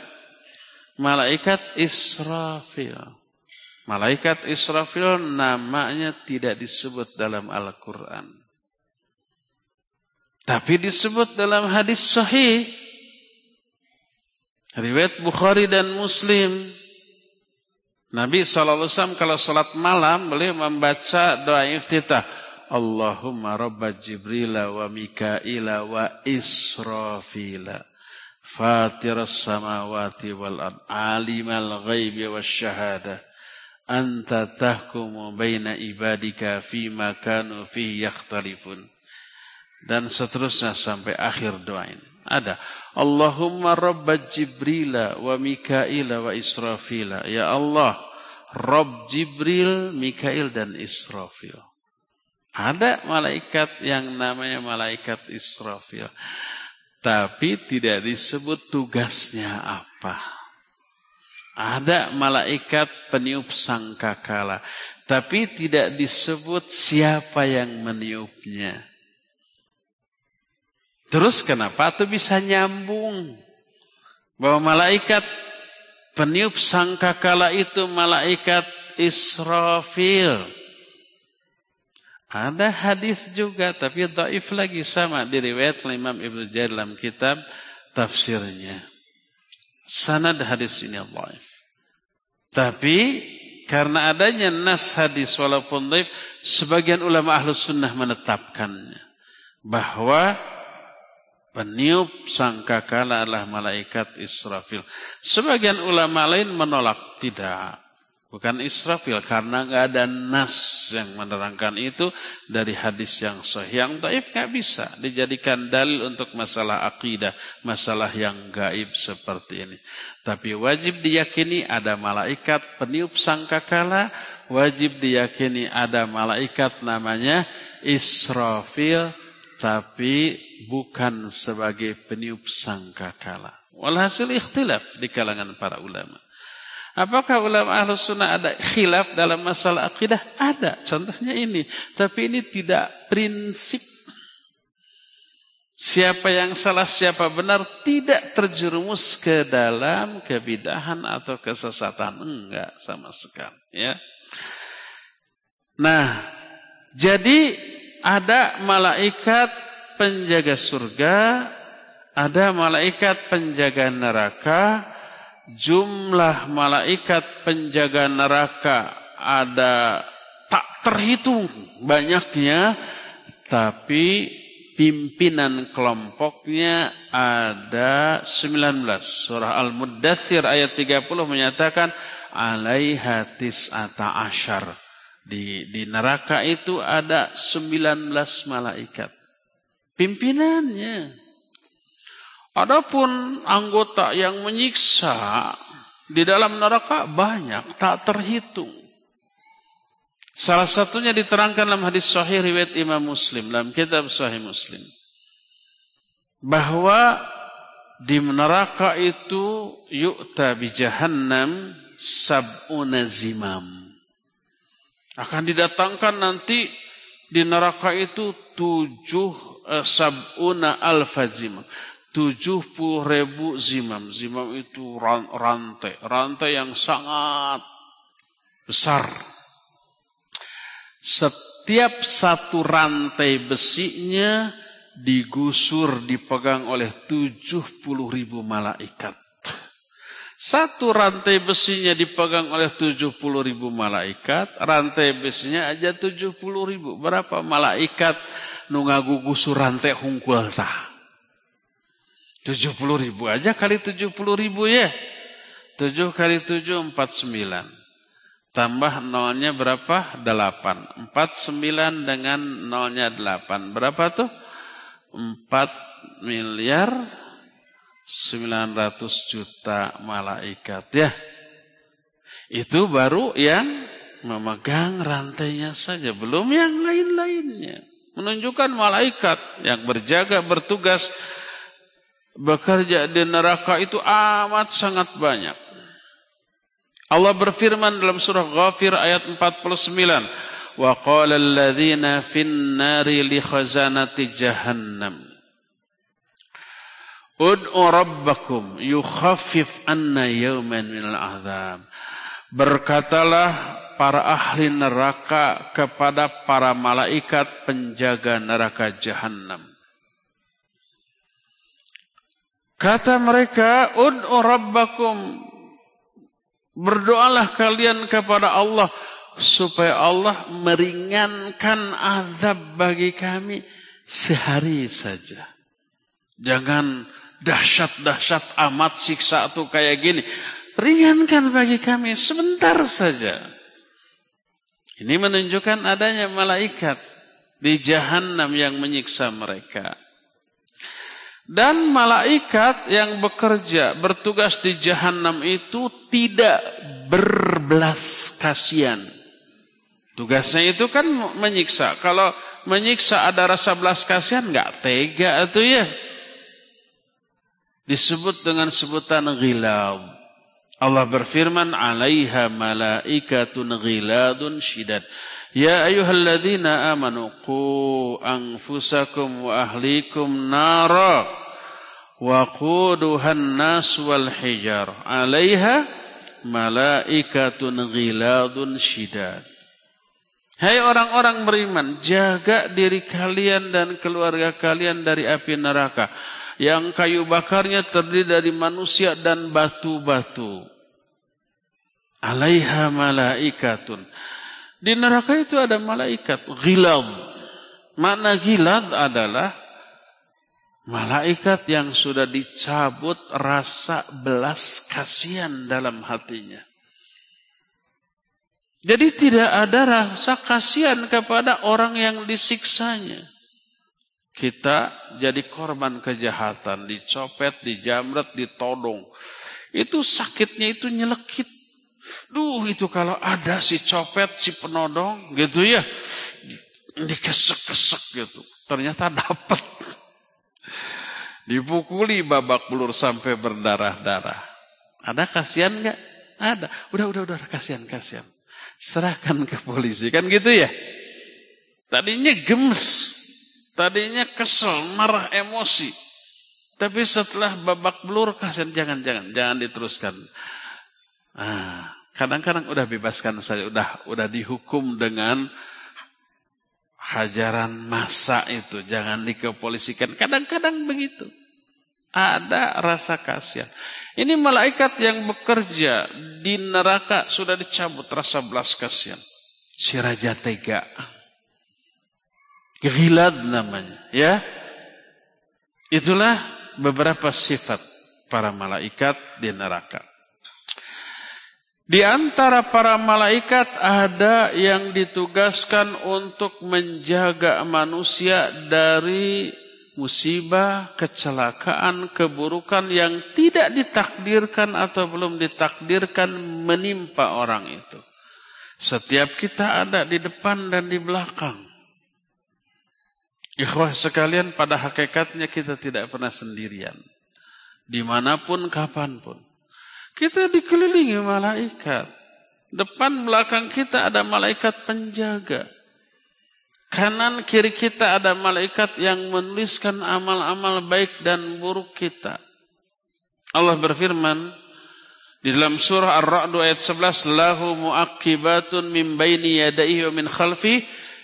Malaikat Israfil. Malaikat Israfil namanya tidak disebut dalam Al-Quran. Tapi disebut dalam hadis sahih. Riwayat Bukhari dan Muslim. Nabi SAW kalau salat malam beliau membaca doa iftitah. Allahumma rabba Jibrila wa Mikaila wa Israfila. Fatir samawati wal ard. Alimal ghaibi wa syahadah anta tahkumu baina ibadika fi kanu fi yakhtalifun. Dan seterusnya sampai akhir doa ini ada Allahumma rabba Jibrila wa Mikaila wa Israfila. Ya Allah Rabb Jibril, Mikail dan Israfil. Ada malaikat yang namanya malaikat Israfil. Tapi tidak disebut tugasnya apa ada malaikat peniup sangkakala. Tapi tidak disebut siapa yang meniupnya. Terus kenapa itu bisa nyambung? Bahwa malaikat peniup sangkakala itu malaikat Israfil. Ada hadis juga tapi dhaif lagi sama diriwayat Imam Ibnu Jarir dalam kitab tafsirnya. Sanad hadis ini dhaif. Tapi karena adanya nas hadis walaupun dhaif, sebagian ulama ahlus sunnah menetapkannya bahwa peniup sangkakala adalah malaikat Israfil. Sebagian ulama lain menolak tidak. Bukan Israfil karena nggak ada nas yang menerangkan itu dari hadis yang sahih. Yang taif nggak bisa dijadikan dalil untuk masalah akidah, masalah yang gaib seperti ini. Tapi wajib diyakini ada malaikat peniup sangkakala, wajib diyakini ada malaikat namanya Israfil tapi bukan sebagai peniup sangkakala. Walhasil ikhtilaf di kalangan para ulama. Apakah ulama ahlus sunnah ada khilaf dalam masalah akidah? Ada. Contohnya ini. Tapi ini tidak prinsip. Siapa yang salah, siapa benar tidak terjerumus ke dalam kebidahan atau kesesatan. Enggak sama sekali. Ya. Nah, jadi ada malaikat penjaga surga, ada malaikat penjaga neraka, jumlah malaikat penjaga neraka ada tak terhitung banyaknya tapi pimpinan kelompoknya ada 19 surah Al-Muddathir ayat 30 menyatakan alaiha tis'ata asyar. Di, di neraka itu ada 19 malaikat. Pimpinannya Adapun anggota yang menyiksa di dalam neraka banyak, tak terhitung. Salah satunya diterangkan dalam hadis sahih riwayat Imam Muslim dalam kitab Sahih Muslim. Bahwa di neraka itu yu'ta bi jahannam sab'una zimam. Akan didatangkan nanti di neraka itu tujuh eh, sab'una alfa zimam 70 ribu zimam. Zimam itu rantai. Rantai yang sangat besar. Setiap satu rantai besinya digusur, dipegang oleh 70 ribu malaikat. Satu rantai besinya dipegang oleh 70 ribu malaikat. Rantai besinya aja 70 ribu. Berapa malaikat nungagu gusur rantai hungkul tah? 70 ribu aja kali 70 ribu ya. 7 kali 7, 49. Tambah nolnya berapa? 8. 49 dengan nolnya 8. Berapa tuh? 4 miliar 900 juta malaikat ya. Itu baru yang memegang rantainya saja. Belum yang lain-lainnya. Menunjukkan malaikat yang berjaga, bertugas bekerja di neraka itu amat sangat banyak. Allah berfirman dalam surah Ghafir ayat 49, "Wa qala alladziina fin nari li khazanati jahannam" Ud'u rabbakum yukhaffif anna yawman minal azab. Berkatalah para ahli neraka kepada para malaikat penjaga neraka jahanam. Kata mereka, Ud'u rabbakum. Berdoalah kalian kepada Allah supaya Allah meringankan azab bagi kami sehari saja. Jangan dahsyat-dahsyat amat siksa itu kayak gini. Ringankan bagi kami sebentar saja. Ini menunjukkan adanya malaikat di jahanam yang menyiksa mereka. Dan malaikat yang bekerja, bertugas di jahanam itu tidak berbelas kasihan. Tugasnya itu kan menyiksa. Kalau menyiksa ada rasa belas kasihan, nggak tega itu ya. Disebut dengan sebutan ghilab. Allah berfirman, alaiha malaikatun ghiladun syidad. Ya ayyuhalladzina amanu qu anfusakum wa ahlikum nara wa quduhan nas wal hijar 'alaiha malaikatun ghiladun syidad. Hai orang-orang beriman, jaga diri kalian dan keluarga kalian dari api neraka yang kayu bakarnya terdiri dari manusia dan batu-batu. Alaiha malaikatun. Di neraka itu ada malaikat, gilad. Makna gilad adalah malaikat yang sudah dicabut rasa belas kasihan dalam hatinya. Jadi tidak ada rasa kasihan kepada orang yang disiksanya. Kita jadi korban kejahatan, dicopet, dijamret, ditodong. Itu sakitnya itu nyelekit. Duh itu kalau ada si copet, si penodong gitu ya. Dikesek-kesek gitu. Ternyata dapat. Dipukuli babak belur sampai berdarah-darah. Ada kasihan nggak? Ada. Udah, udah, udah, kasihan, kasihan serahkan ke polisi. Kan gitu ya? Tadinya gemes, tadinya kesel, marah, emosi. Tapi setelah babak belur, kasihan jangan-jangan, jangan diteruskan. Ah, kadang-kadang udah bebaskan saja, udah udah dihukum dengan hajaran masa itu, jangan dikepolisikan. Kadang-kadang begitu. Ada rasa kasihan. Ini malaikat yang bekerja di neraka sudah dicabut rasa belas kasihan. Si Raja Tega. Gilad namanya. ya. Itulah beberapa sifat para malaikat di neraka. Di antara para malaikat ada yang ditugaskan untuk menjaga manusia dari musibah, kecelakaan, keburukan yang tidak ditakdirkan atau belum ditakdirkan menimpa orang itu. Setiap kita ada di depan dan di belakang. Ikhwah sekalian pada hakikatnya kita tidak pernah sendirian. Di mana pun, kapan pun. Kita dikelilingi malaikat. Depan belakang kita ada malaikat penjaga. Kanan kiri kita ada malaikat yang menuliskan amal-amal baik dan buruk kita. Allah berfirman di dalam surah Ar-Ra'd ayat 11, "Lahu mu'aqibatun min baini yadayhi wa min khalfi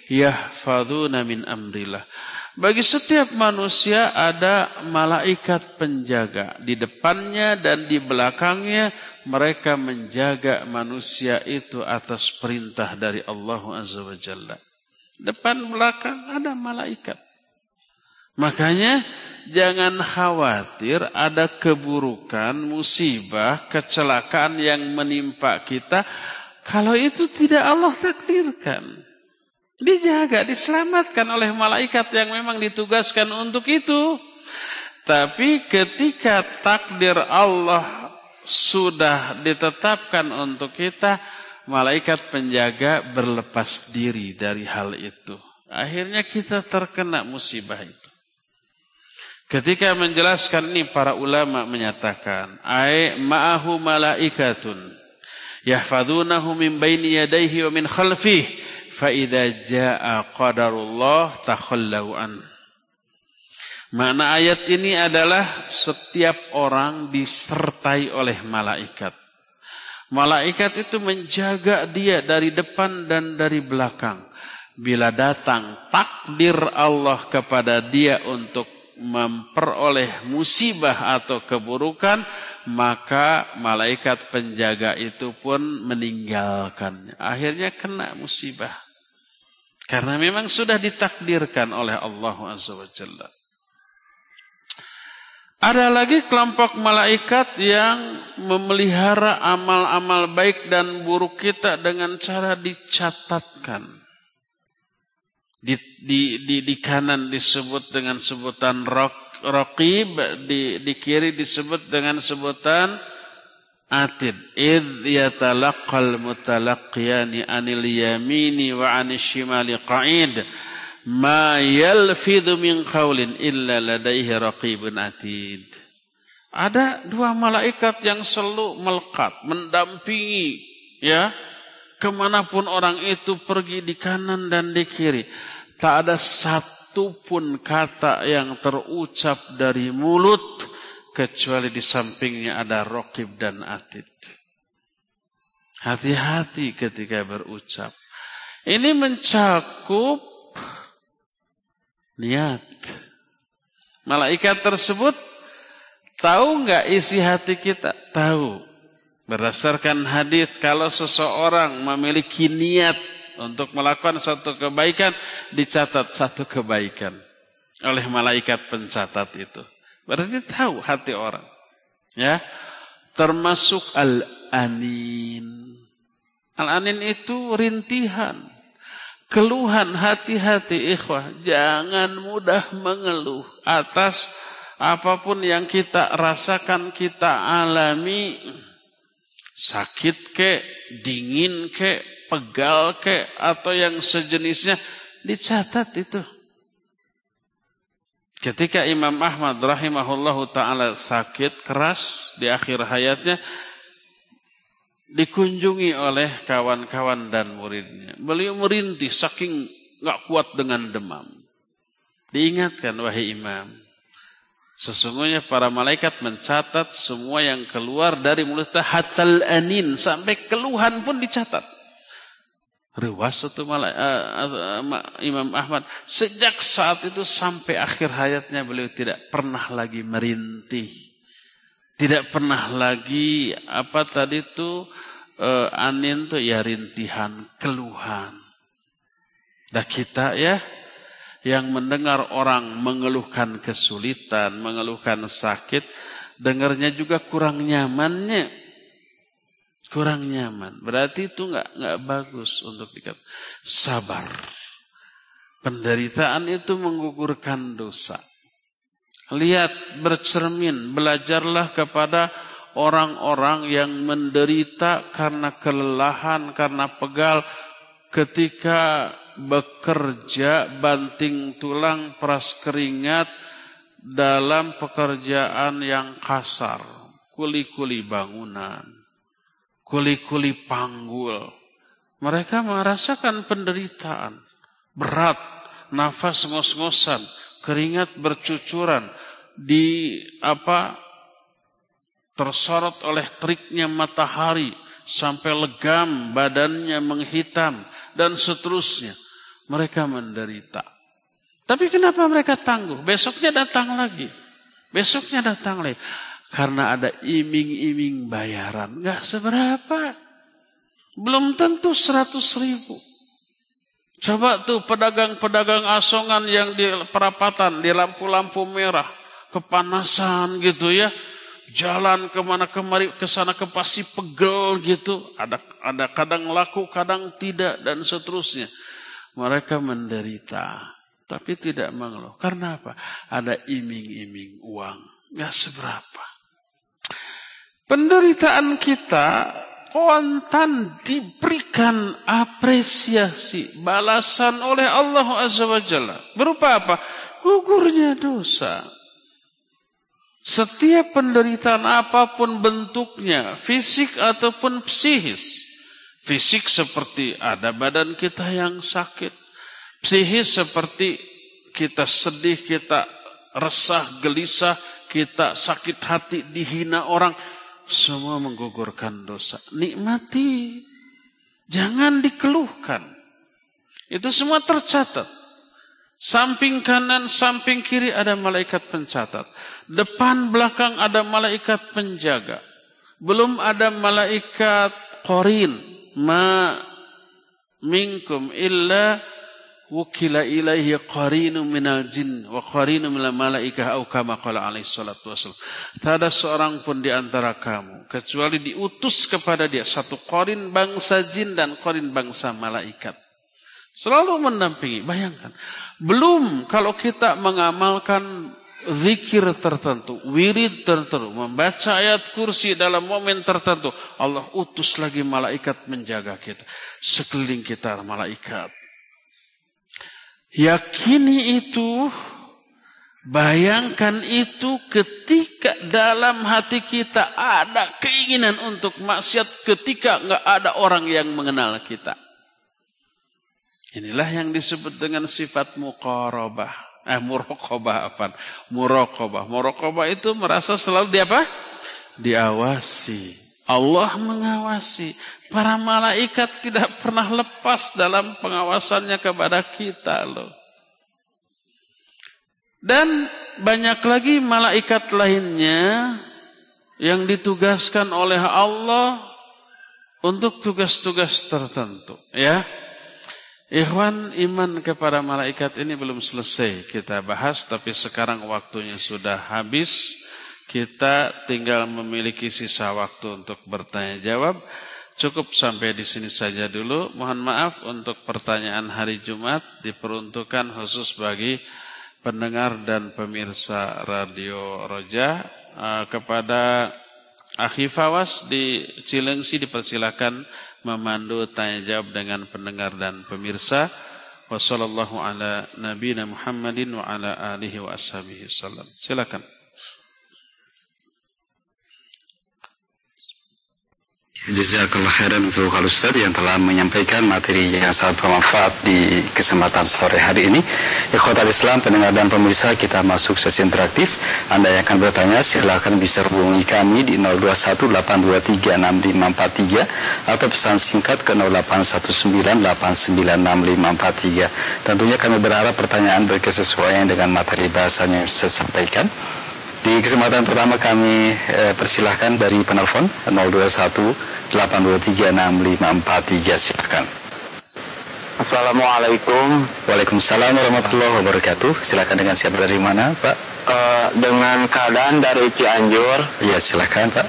yahfadzuna min amrillah." Bagi setiap manusia ada malaikat penjaga di depannya dan di belakangnya mereka menjaga manusia itu atas perintah dari Allah Azza wa Jalla. Depan belakang ada malaikat. Makanya jangan khawatir ada keburukan, musibah, kecelakaan yang menimpa kita. Kalau itu tidak Allah takdirkan. Dijaga, diselamatkan oleh malaikat yang memang ditugaskan untuk itu. Tapi ketika takdir Allah sudah ditetapkan untuk kita, malaikat penjaga berlepas diri dari hal itu. Akhirnya kita terkena musibah itu. Ketika menjelaskan ini para ulama menyatakan, ai ma'ahu malaikatun yahfazunahu min baini yadayhi wa min khalfihi fa idza jaa qadarullah takhallau an. Makna ayat ini adalah setiap orang disertai oleh malaikat. Malaikat itu menjaga dia dari depan dan dari belakang. Bila datang takdir Allah kepada dia untuk memperoleh musibah atau keburukan, maka malaikat penjaga itu pun meninggalkannya. Akhirnya kena musibah. Karena memang sudah ditakdirkan oleh Allah Azza wa. Ada lagi kelompok malaikat yang memelihara amal-amal baik dan buruk kita dengan cara dicatatkan. Di, di, di, di kanan disebut dengan sebutan rok, rokib, di, di kiri disebut dengan sebutan atid. Id yatalaqal mutalaqiyani anil yamini wa anil shimali qa'id ma yalfidhu min qawlin illa ladaihi raqibun atid. Ada dua malaikat yang selalu melekat, mendampingi, ya, ke mana pun orang itu pergi di kanan dan di kiri. Tak ada satu pun kata yang terucap dari mulut kecuali di sampingnya ada rokib dan atid. Hati-hati ketika berucap. Ini mencakup niat. Malaikat tersebut tahu nggak isi hati kita? Tahu. Berdasarkan hadis kalau seseorang memiliki niat untuk melakukan satu kebaikan, dicatat satu kebaikan oleh malaikat pencatat itu. Berarti tahu hati orang. Ya. Termasuk al-anin. Al-anin itu rintihan. Keluhan hati-hati ikhwah. Jangan mudah mengeluh atas apa pun yang kita rasakan, kita alami sakit ke, dingin ke, pegal ke, atau yang sejenisnya, dicatat itu. Ketika Imam Ahmad rahimahullahu taala sakit keras di akhir hayatnya dikunjungi oleh kawan-kawan dan muridnya. Beliau merintih saking nggak kuat dengan demam. Diingatkan wahai imam, Sesungguhnya para malaikat mencatat semua yang keluar dari mulutnya hatal anin sampai keluhan pun dicatat. Rewas itu malaikat, uh, uh, Imam Ahmad sejak saat itu sampai akhir hayatnya beliau tidak pernah lagi merintih. Tidak pernah lagi apa tadi itu uh, anin tuh ya rintihan, keluhan. Dah kita ya yang mendengar orang mengeluhkan kesulitan, mengeluhkan sakit, dengarnya juga kurang nyamannya. Kurang nyaman. Berarti itu nggak nggak bagus untuk dikatakan. Sabar. Penderitaan itu menggugurkan dosa. Lihat, bercermin, belajarlah kepada orang-orang yang menderita karena kelelahan, karena pegal. Ketika bekerja banting tulang peras keringat dalam pekerjaan yang kasar, kuli-kuli bangunan, kuli-kuli panggul. Mereka merasakan penderitaan, berat, nafas ngos-ngosan, keringat bercucuran, di apa tersorot oleh triknya matahari sampai legam badannya menghitam dan seterusnya. Mereka menderita. Tapi kenapa mereka tangguh? Besoknya datang lagi. Besoknya datang lagi. Karena ada iming-iming bayaran. Gak seberapa. Belum tentu seratus ribu. Coba tuh pedagang-pedagang asongan yang di perapatan, di lampu-lampu merah. Kepanasan gitu ya. Jalan ke mana kemari ke sana ke pasti pegel gitu. Ada ada kadang laku kadang tidak dan seterusnya. Mereka menderita. Tapi tidak mengeluh. Karena apa? Ada iming-iming uang. Nggak seberapa. Penderitaan kita kontan diberikan apresiasi balasan oleh Allah Azza wa Jalla. Berupa apa? Gugurnya dosa setiap penderitaan apa pun bentuknya, fisik ataupun psikis. Fisik seperti ada badan kita yang sakit. Psikis seperti kita sedih, kita resah, gelisah, kita sakit hati, dihina orang. Semua menggugurkan dosa. Nikmati. Jangan dikeluhkan. Itu semua tercatat. Samping kanan, samping kiri ada malaikat pencatat. Depan belakang ada malaikat penjaga. Belum ada malaikat korin. Ma minkum illa wukila ilaihi qarinu minal jin wa qarinu minal malaikah au kama qala alaihi salatu wasallam. Tak ada seorang pun di antara kamu kecuali diutus kepada dia satu qarin bangsa jin dan qarin bangsa malaikat. Selalu mendampingi. Bayangkan. Belum kalau kita mengamalkan zikir tertentu, wirid tertentu, membaca ayat kursi dalam momen tertentu, Allah utus lagi malaikat menjaga kita. Sekeliling kita malaikat. Yakini itu, bayangkan itu ketika dalam hati kita ada keinginan untuk maksiat ketika nggak ada orang yang mengenal kita. Inilah yang disebut dengan sifat muqarabah. Eh murokobah apa? Murokobah. Murokobah itu merasa selalu di apa? Diawasi Allah mengawasi. Para malaikat tidak pernah lepas dalam pengawasannya kepada kita loh. Dan banyak lagi malaikat lainnya yang ditugaskan oleh Allah untuk tugas-tugas tertentu, ya. Ikhwan iman kepada malaikat ini belum selesai kita bahas tapi sekarang waktunya sudah habis. Kita tinggal memiliki sisa waktu untuk bertanya jawab. Cukup sampai di sini saja dulu. Mohon maaf untuk pertanyaan hari Jumat diperuntukkan khusus bagi pendengar dan pemirsa Radio Roja. Uh, kepada Akhi Fawas di Cilengsi dipersilakan memandu tanya jawab dengan pendengar dan pemirsa. Wassallallahu ala nabiyina Muhammadin wa ala alihi wa ashabihi. Silakan. Jazakallah khairan untuk Al Ustaz yang telah menyampaikan materi yang sangat bermanfaat di kesempatan sore hari ini. Ikhwatal Islam, pendengar dan pemirsa, kita masuk sesi interaktif. Anda yang akan bertanya, silakan bisa hubungi kami di 0218236543 atau pesan singkat ke 0819896543. Tentunya kami berharap pertanyaan berkesesuaian dengan materi bahasan yang saya sampaikan. Di kesempatan pertama kami eh, persilahkan dari penelpon 021 823 6543 silakan. Assalamualaikum. Waalaikumsalam warahmatullahi wabarakatuh. Silakan dengan siapa dari mana, Pak? Uh, dengan keadaan dari Cianjur. Iya, silakan, Pak.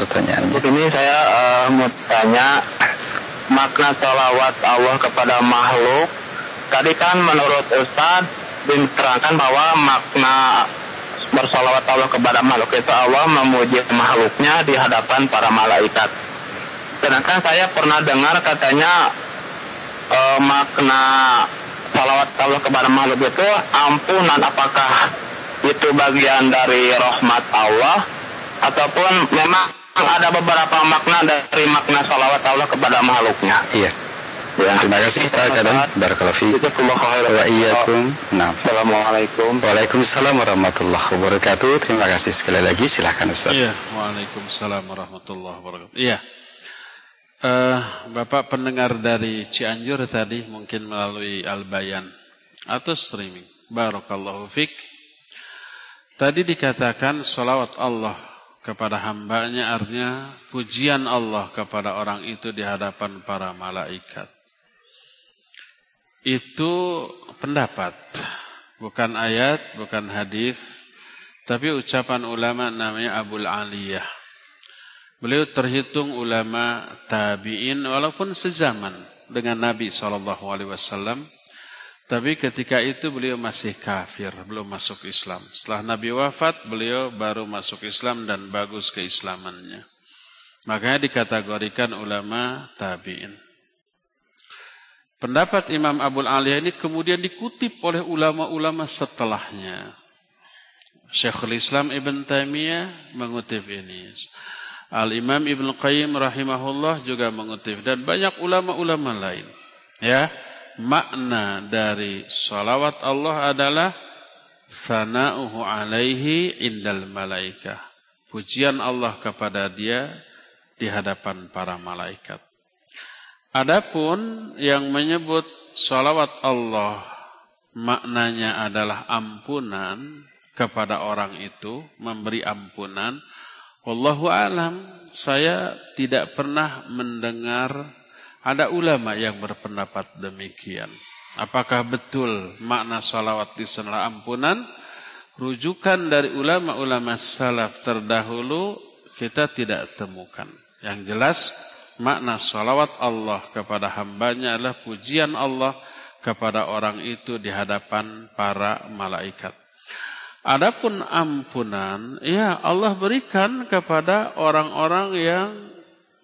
Pertanyaannya. Ini saya uh, mau tanya makna salawat Allah kepada makhluk. Tadi kan menurut Ustaz diterangkan bahwa makna bersalawat Allah kepada makhluk itu Allah memuji makhluknya di hadapan para malaikat. Sedangkan saya pernah dengar katanya e, makna salawat Allah kepada makhluk itu ampunan apakah itu bagian dari rahmat Allah ataupun memang ada beberapa makna dari makna salawat Allah kepada makhluknya. Iya. Ya. Terima kasih Pak Kadam. Barakallahu fiik. Wa iyyakum. Nah. Assalamualaikum. Waalaikumsalam warahmatullahi wabarakatuh. Terima kasih sekali lagi. Silakan Ustaz. Iya. Waalaikumsalam warahmatullahi wabarakatuh. Iya. Uh, Bapak pendengar dari Cianjur tadi mungkin melalui Al-Bayan atau streaming. Barakallahu fiik. Tadi dikatakan salawat Allah kepada hambanya artinya pujian Allah kepada orang itu di hadapan para malaikat itu pendapat, bukan ayat, bukan hadis, tapi ucapan ulama namanya Abul Aliyah. Beliau terhitung ulama tabi'in walaupun sezaman dengan Nabi SAW. Tapi ketika itu beliau masih kafir, belum masuk Islam. Setelah Nabi wafat, beliau baru masuk Islam dan bagus keislamannya. Makanya dikategorikan ulama tabi'in. Pendapat Imam Abul Aliyah ini kemudian dikutip oleh ulama-ulama setelahnya. Syekhul Islam Ibn Taimiyah mengutip ini. Al-Imam Ibn Qayyim rahimahullah juga mengutip. Dan banyak ulama-ulama lain. Ya, Makna dari salawat Allah adalah Thana'uhu alaihi indal malaikah. Pujian Allah kepada dia di hadapan para malaikat. Adapun yang menyebut salawat Allah maknanya adalah ampunan kepada orang itu, memberi ampunan. Wallahu alam, saya tidak pernah mendengar ada ulama yang berpendapat demikian. Apakah betul makna salawat di sana ampunan? Rujukan dari ulama-ulama salaf terdahulu kita tidak temukan. Yang jelas makna salawat Allah kepada hambanya adalah pujian Allah kepada orang itu di hadapan para malaikat. Adapun ampunan, ya Allah berikan kepada orang-orang yang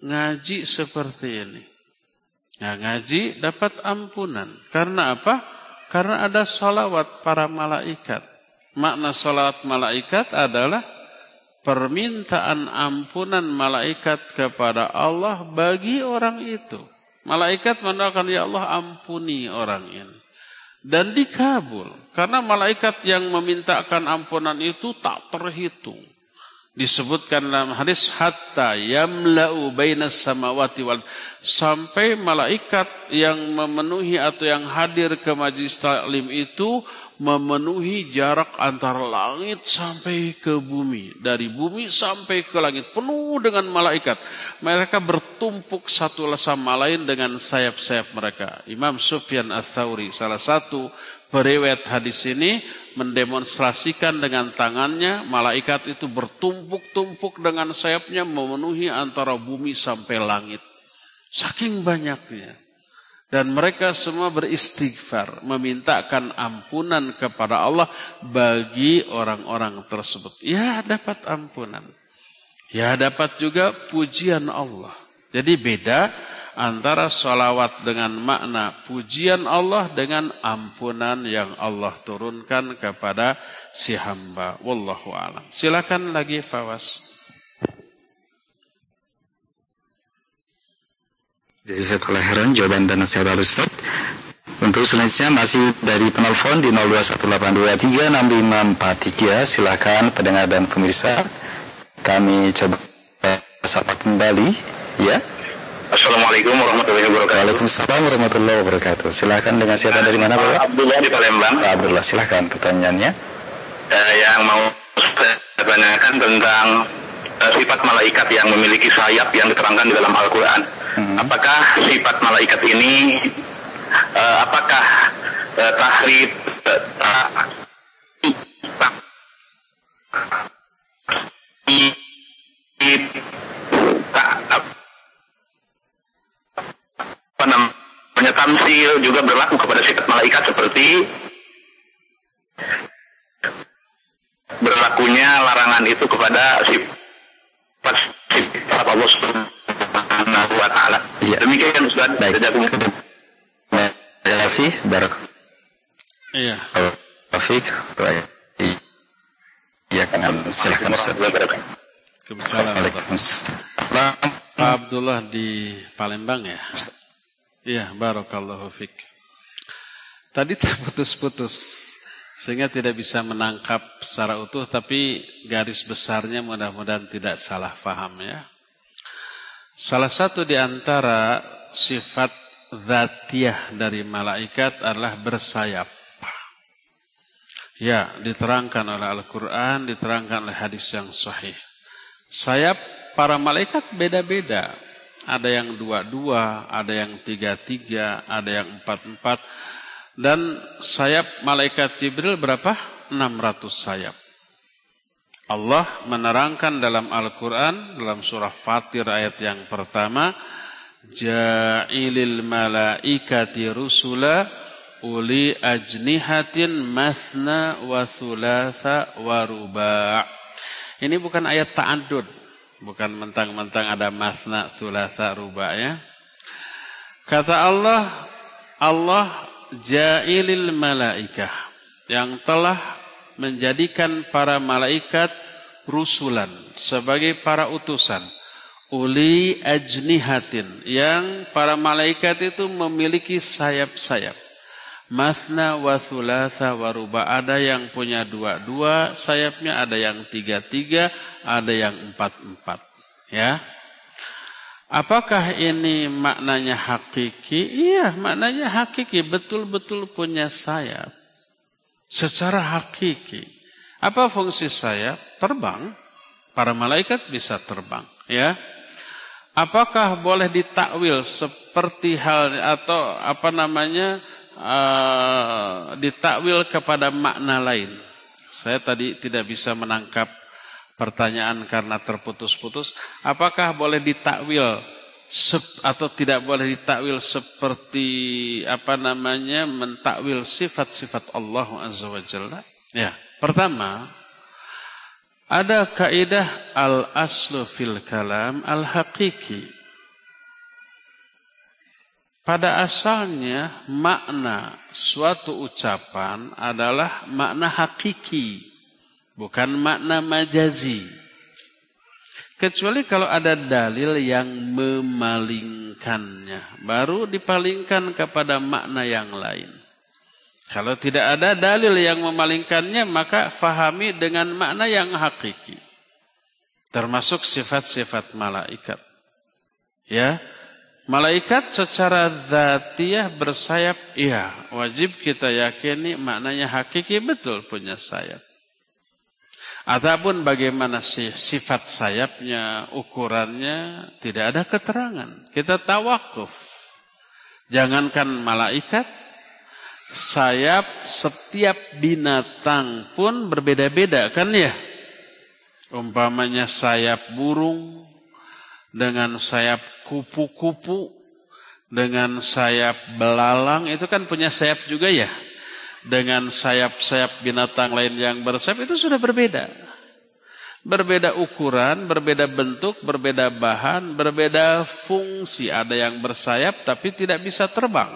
ngaji seperti ini. Ya, ngaji dapat ampunan. Karena apa? Karena ada salawat para malaikat. Makna salawat malaikat adalah permintaan ampunan malaikat kepada Allah bagi orang itu. Malaikat mendoakan, ya Allah ampuni orang ini. Dan dikabul. Karena malaikat yang memintakan ampunan itu tak terhitung. Disebutkan dalam hadis hatta yamla'u bainas samawati wal sampai malaikat yang memenuhi atau yang hadir ke majlis taklim itu memenuhi jarak antara langit sampai ke bumi. Dari bumi sampai ke langit penuh dengan malaikat. Mereka bertumpuk satu sama lain dengan sayap-sayap mereka. Imam Sufyan Ats-Tsauri salah satu periwayat hadis ini mendemonstrasikan dengan tangannya malaikat itu bertumpuk-tumpuk dengan sayapnya memenuhi antara bumi sampai langit. Saking banyaknya. Dan mereka semua beristighfar, memintakan ampunan kepada Allah bagi orang-orang tersebut. Ya dapat ampunan. Ya dapat juga pujian Allah. Jadi beda antara salawat dengan makna pujian Allah dengan ampunan yang Allah turunkan kepada si hamba. Wallahu alam. Silakan lagi Fawas. Jazakallah khairan jawaban dan nasihat al Ustaz. Untuk selanjutnya masih dari penelpon di 0218236543. Silakan pendengar dan pemirsa. Kami coba sapa kembali ya. Assalamualaikum warahmatullahi wabarakatuh. Waalaikumsalam warahmatullahi wabarakatuh. Silakan dengan siapa dari mana Bapak? Abdullah di Palembang. Pak Abdullah, silakan pertanyaannya. Uh, yang mau saya tanyakan tentang uh, sifat malaikat yang memiliki sayap yang diterangkan di dalam Al-Quran. Hmm. Apakah sifat malaikat ini, uh, apakah uh, tahrib, uh, juga berlaku kepada sifat malaikat seperti berlakunya larangan itu kepada sifat sifat Allah wa taala. Ya. Demikian Ustaz. Baik. Terima kasih. Barak. Iya. Taufik. Baik. Iya kan silakan Ustaz. Waalaikumsalam. Pak Abdullah di Palembang ya. Iya, barakallahu fik. Tadi terputus-putus sehingga tidak bisa menangkap secara utuh tapi garis besarnya mudah-mudahan tidak salah faham ya. Salah satu di antara sifat zatiah dari malaikat adalah bersayap. Ya, diterangkan oleh Al-Quran, diterangkan oleh hadis yang sahih. Sayap para malaikat beda-beda. Ada yang dua-dua, ada yang tiga-tiga, ada yang empat-empat. Dan sayap malaikat Jibril berapa? 600 sayap. Allah menerangkan dalam Al-Quran, dalam surah Fatir ayat yang pertama, Ja'ilil malaikati rusula uli ajnihatin mathna wa thulatha wa ruba' Ini bukan ayat ta'adud. Bukan mentang-mentang ada masna, sulasa, ruba ya. Kata Allah, Allah jailil malaikah yang telah menjadikan para malaikat rusulan sebagai para utusan. Uli ajnihatin yang para malaikat itu memiliki sayap-sayap. Masna wa thulatha wa ruba. Ada yang punya dua-dua sayapnya, ada yang tiga-tiga, ada yang empat-empat. Ya. Apakah ini maknanya hakiki? Iya, maknanya hakiki. Betul-betul punya sayap. Secara hakiki. Apa fungsi sayap? Terbang. Para malaikat bisa terbang. Ya. Apakah boleh ditakwil seperti hal atau apa namanya uh, ditakwil kepada makna lain. Saya tadi tidak bisa menangkap pertanyaan karena terputus-putus. Apakah boleh ditakwil atau tidak boleh ditakwil seperti apa namanya mentakwil sifat-sifat Allah Azza wa? Ya, pertama ada kaidah al aslu fil kalam al haqiqi pada asalnya makna suatu ucapan adalah makna hakiki, bukan makna majazi. Kecuali kalau ada dalil yang memalingkannya, baru dipalingkan kepada makna yang lain. Kalau tidak ada dalil yang memalingkannya, maka fahami dengan makna yang hakiki. Termasuk sifat-sifat malaikat. Ya, Malaikat secara zatiah bersayap, iya, wajib kita yakini maknanya hakiki betul punya sayap. Ataupun bagaimana sifat sayapnya, ukurannya, tidak ada keterangan. Kita tawakuf. Jangankan malaikat, sayap setiap binatang pun berbeda-beda kan ya. Umpamanya sayap burung dengan sayap kupu-kupu, dengan sayap belalang, itu kan punya sayap juga ya dengan sayap-sayap binatang lain yang bersayap itu sudah berbeda. Berbeda ukuran, berbeda bentuk, berbeda bahan, berbeda fungsi. Ada yang bersayap tapi tidak bisa terbang.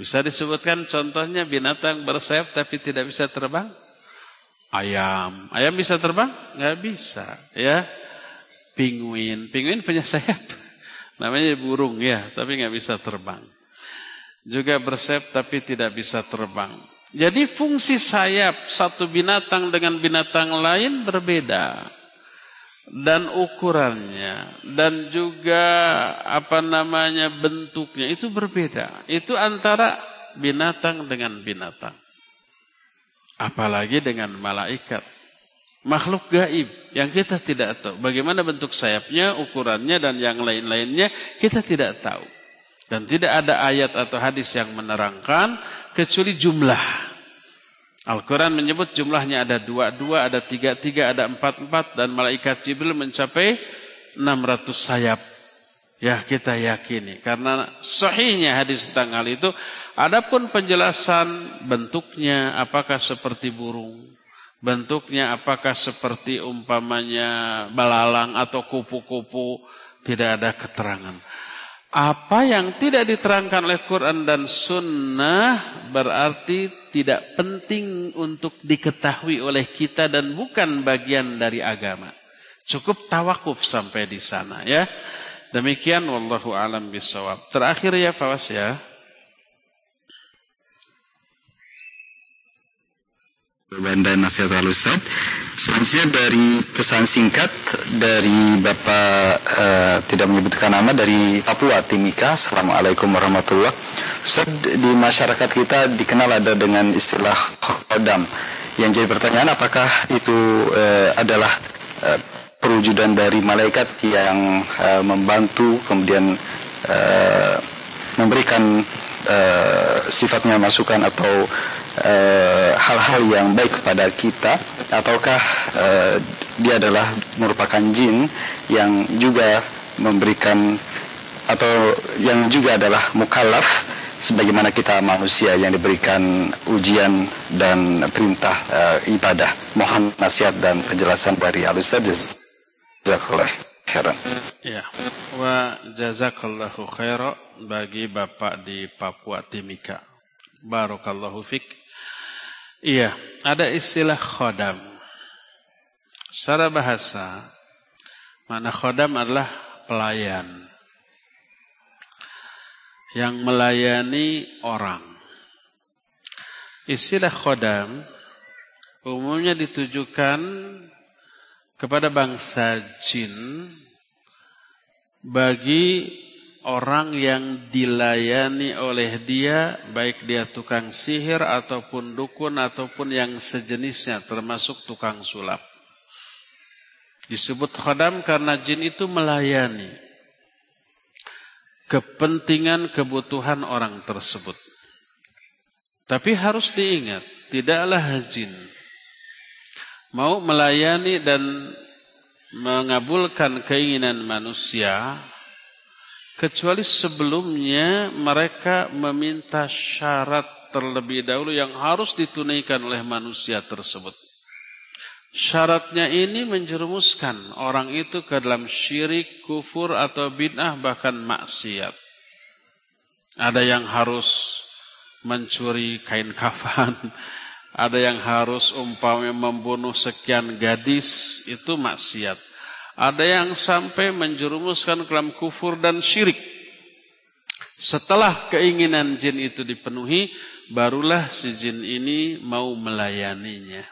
Bisa disebutkan contohnya binatang bersayap tapi tidak bisa terbang? Ayam. Ayam bisa terbang? Nggak bisa. Ya, Pinguin. Pinguin punya sayap. Namanya burung ya, tapi nggak bisa terbang juga bersayap tapi tidak bisa terbang. Jadi fungsi sayap satu binatang dengan binatang lain berbeda. Dan ukurannya dan juga apa namanya bentuknya itu berbeda. Itu antara binatang dengan binatang. Apalagi dengan malaikat. Makhluk gaib yang kita tidak tahu. Bagaimana bentuk sayapnya, ukurannya dan yang lain-lainnya kita tidak tahu. Dan tidak ada ayat atau hadis yang menerangkan kecuali jumlah. Al-Quran menyebut jumlahnya ada dua-dua, ada tiga-tiga, ada empat-empat. Dan malaikat Jibril mencapai 600 sayap. Ya kita yakini. Karena sahihnya hadis tentang hal itu. Adapun penjelasan bentuknya apakah seperti burung. Bentuknya apakah seperti umpamanya balalang atau kupu-kupu. Tidak ada keterangan. Apa yang tidak diterangkan oleh Quran dan Sunnah berarti tidak penting untuk diketahui oleh kita dan bukan bagian dari agama. Cukup tawakuf sampai di sana ya. Demikian wallahu alam bisawab. Terakhir ya Fawas ya. Banda nasihat al Ustaz. Selanjutnya dari pesan singkat dari Bapak uh, tidak menyebutkan nama dari Papua Timika. Assalamualaikum warahmatullahi Ustaz di masyarakat kita dikenal ada dengan istilah khodam. Yang jadi pertanyaan apakah itu uh, adalah uh, perwujudan dari malaikat yang uh, membantu kemudian uh, memberikan uh, sifatnya masukan atau hal-hal uh, yang baik kepada kita ataukah uh, dia adalah merupakan jin yang juga memberikan atau yang juga adalah mukallaf sebagaimana kita manusia yang diberikan ujian dan perintah uh, ibadah. Mohon nasihat dan penjelasan dari Al-Ustaz Jazakallah. Ya. Wa jazakallahu khairan bagi Bapak di Papua Timika. Barakallahu fik. Iya, ada istilah khodam. Secara bahasa, mana khodam adalah pelayan. Yang melayani orang. Istilah khodam umumnya ditujukan kepada bangsa jin bagi orang yang dilayani oleh dia, baik dia tukang sihir ataupun dukun ataupun yang sejenisnya termasuk tukang sulap. Disebut khodam karena jin itu melayani kepentingan kebutuhan orang tersebut. Tapi harus diingat, tidaklah jin mau melayani dan mengabulkan keinginan manusia Kecuali sebelumnya mereka meminta syarat terlebih dahulu yang harus ditunaikan oleh manusia tersebut. Syaratnya ini menjerumuskan orang itu ke dalam syirik, kufur atau bid'ah bahkan maksiat. Ada yang harus mencuri kain kafan, ada yang harus umpamanya membunuh sekian gadis, itu maksiat. Ada yang sampai menjerumuskan ke kufur dan syirik. Setelah keinginan jin itu dipenuhi, barulah si jin ini mau melayaninya.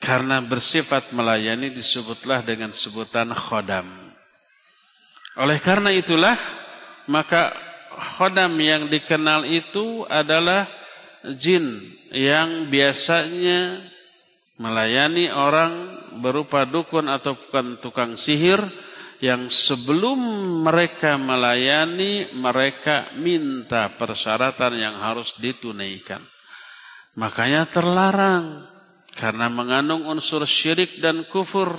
Karena bersifat melayani disebutlah dengan sebutan khodam. Oleh karena itulah maka khodam yang dikenal itu adalah jin yang biasanya melayani orang berupa dukun atau bukan tukang sihir yang sebelum mereka melayani mereka minta persyaratan yang harus ditunaikan. Makanya terlarang karena mengandung unsur syirik dan kufur.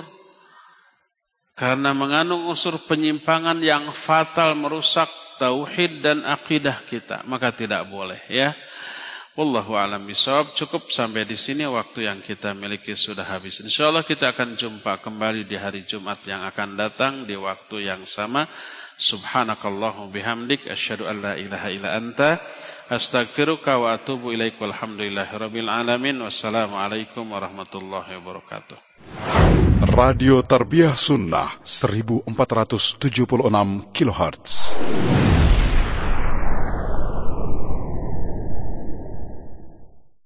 Karena mengandung unsur penyimpangan yang fatal merusak tauhid dan akidah kita, maka tidak boleh ya. Wallahu alam bisawab. Cukup sampai di sini waktu yang kita miliki sudah habis. Insyaallah kita akan jumpa kembali di hari Jumat yang akan datang di waktu yang sama. Subhanakallahu bihamdik asyhadu an la ilaha illa anta astaghfiruka wa atubu ilaik walhamdulillahirabbil alamin. Wassalamualaikum warahmatullahi wabarakatuh. Radio Tarbiyah Sunnah 1476 kHz.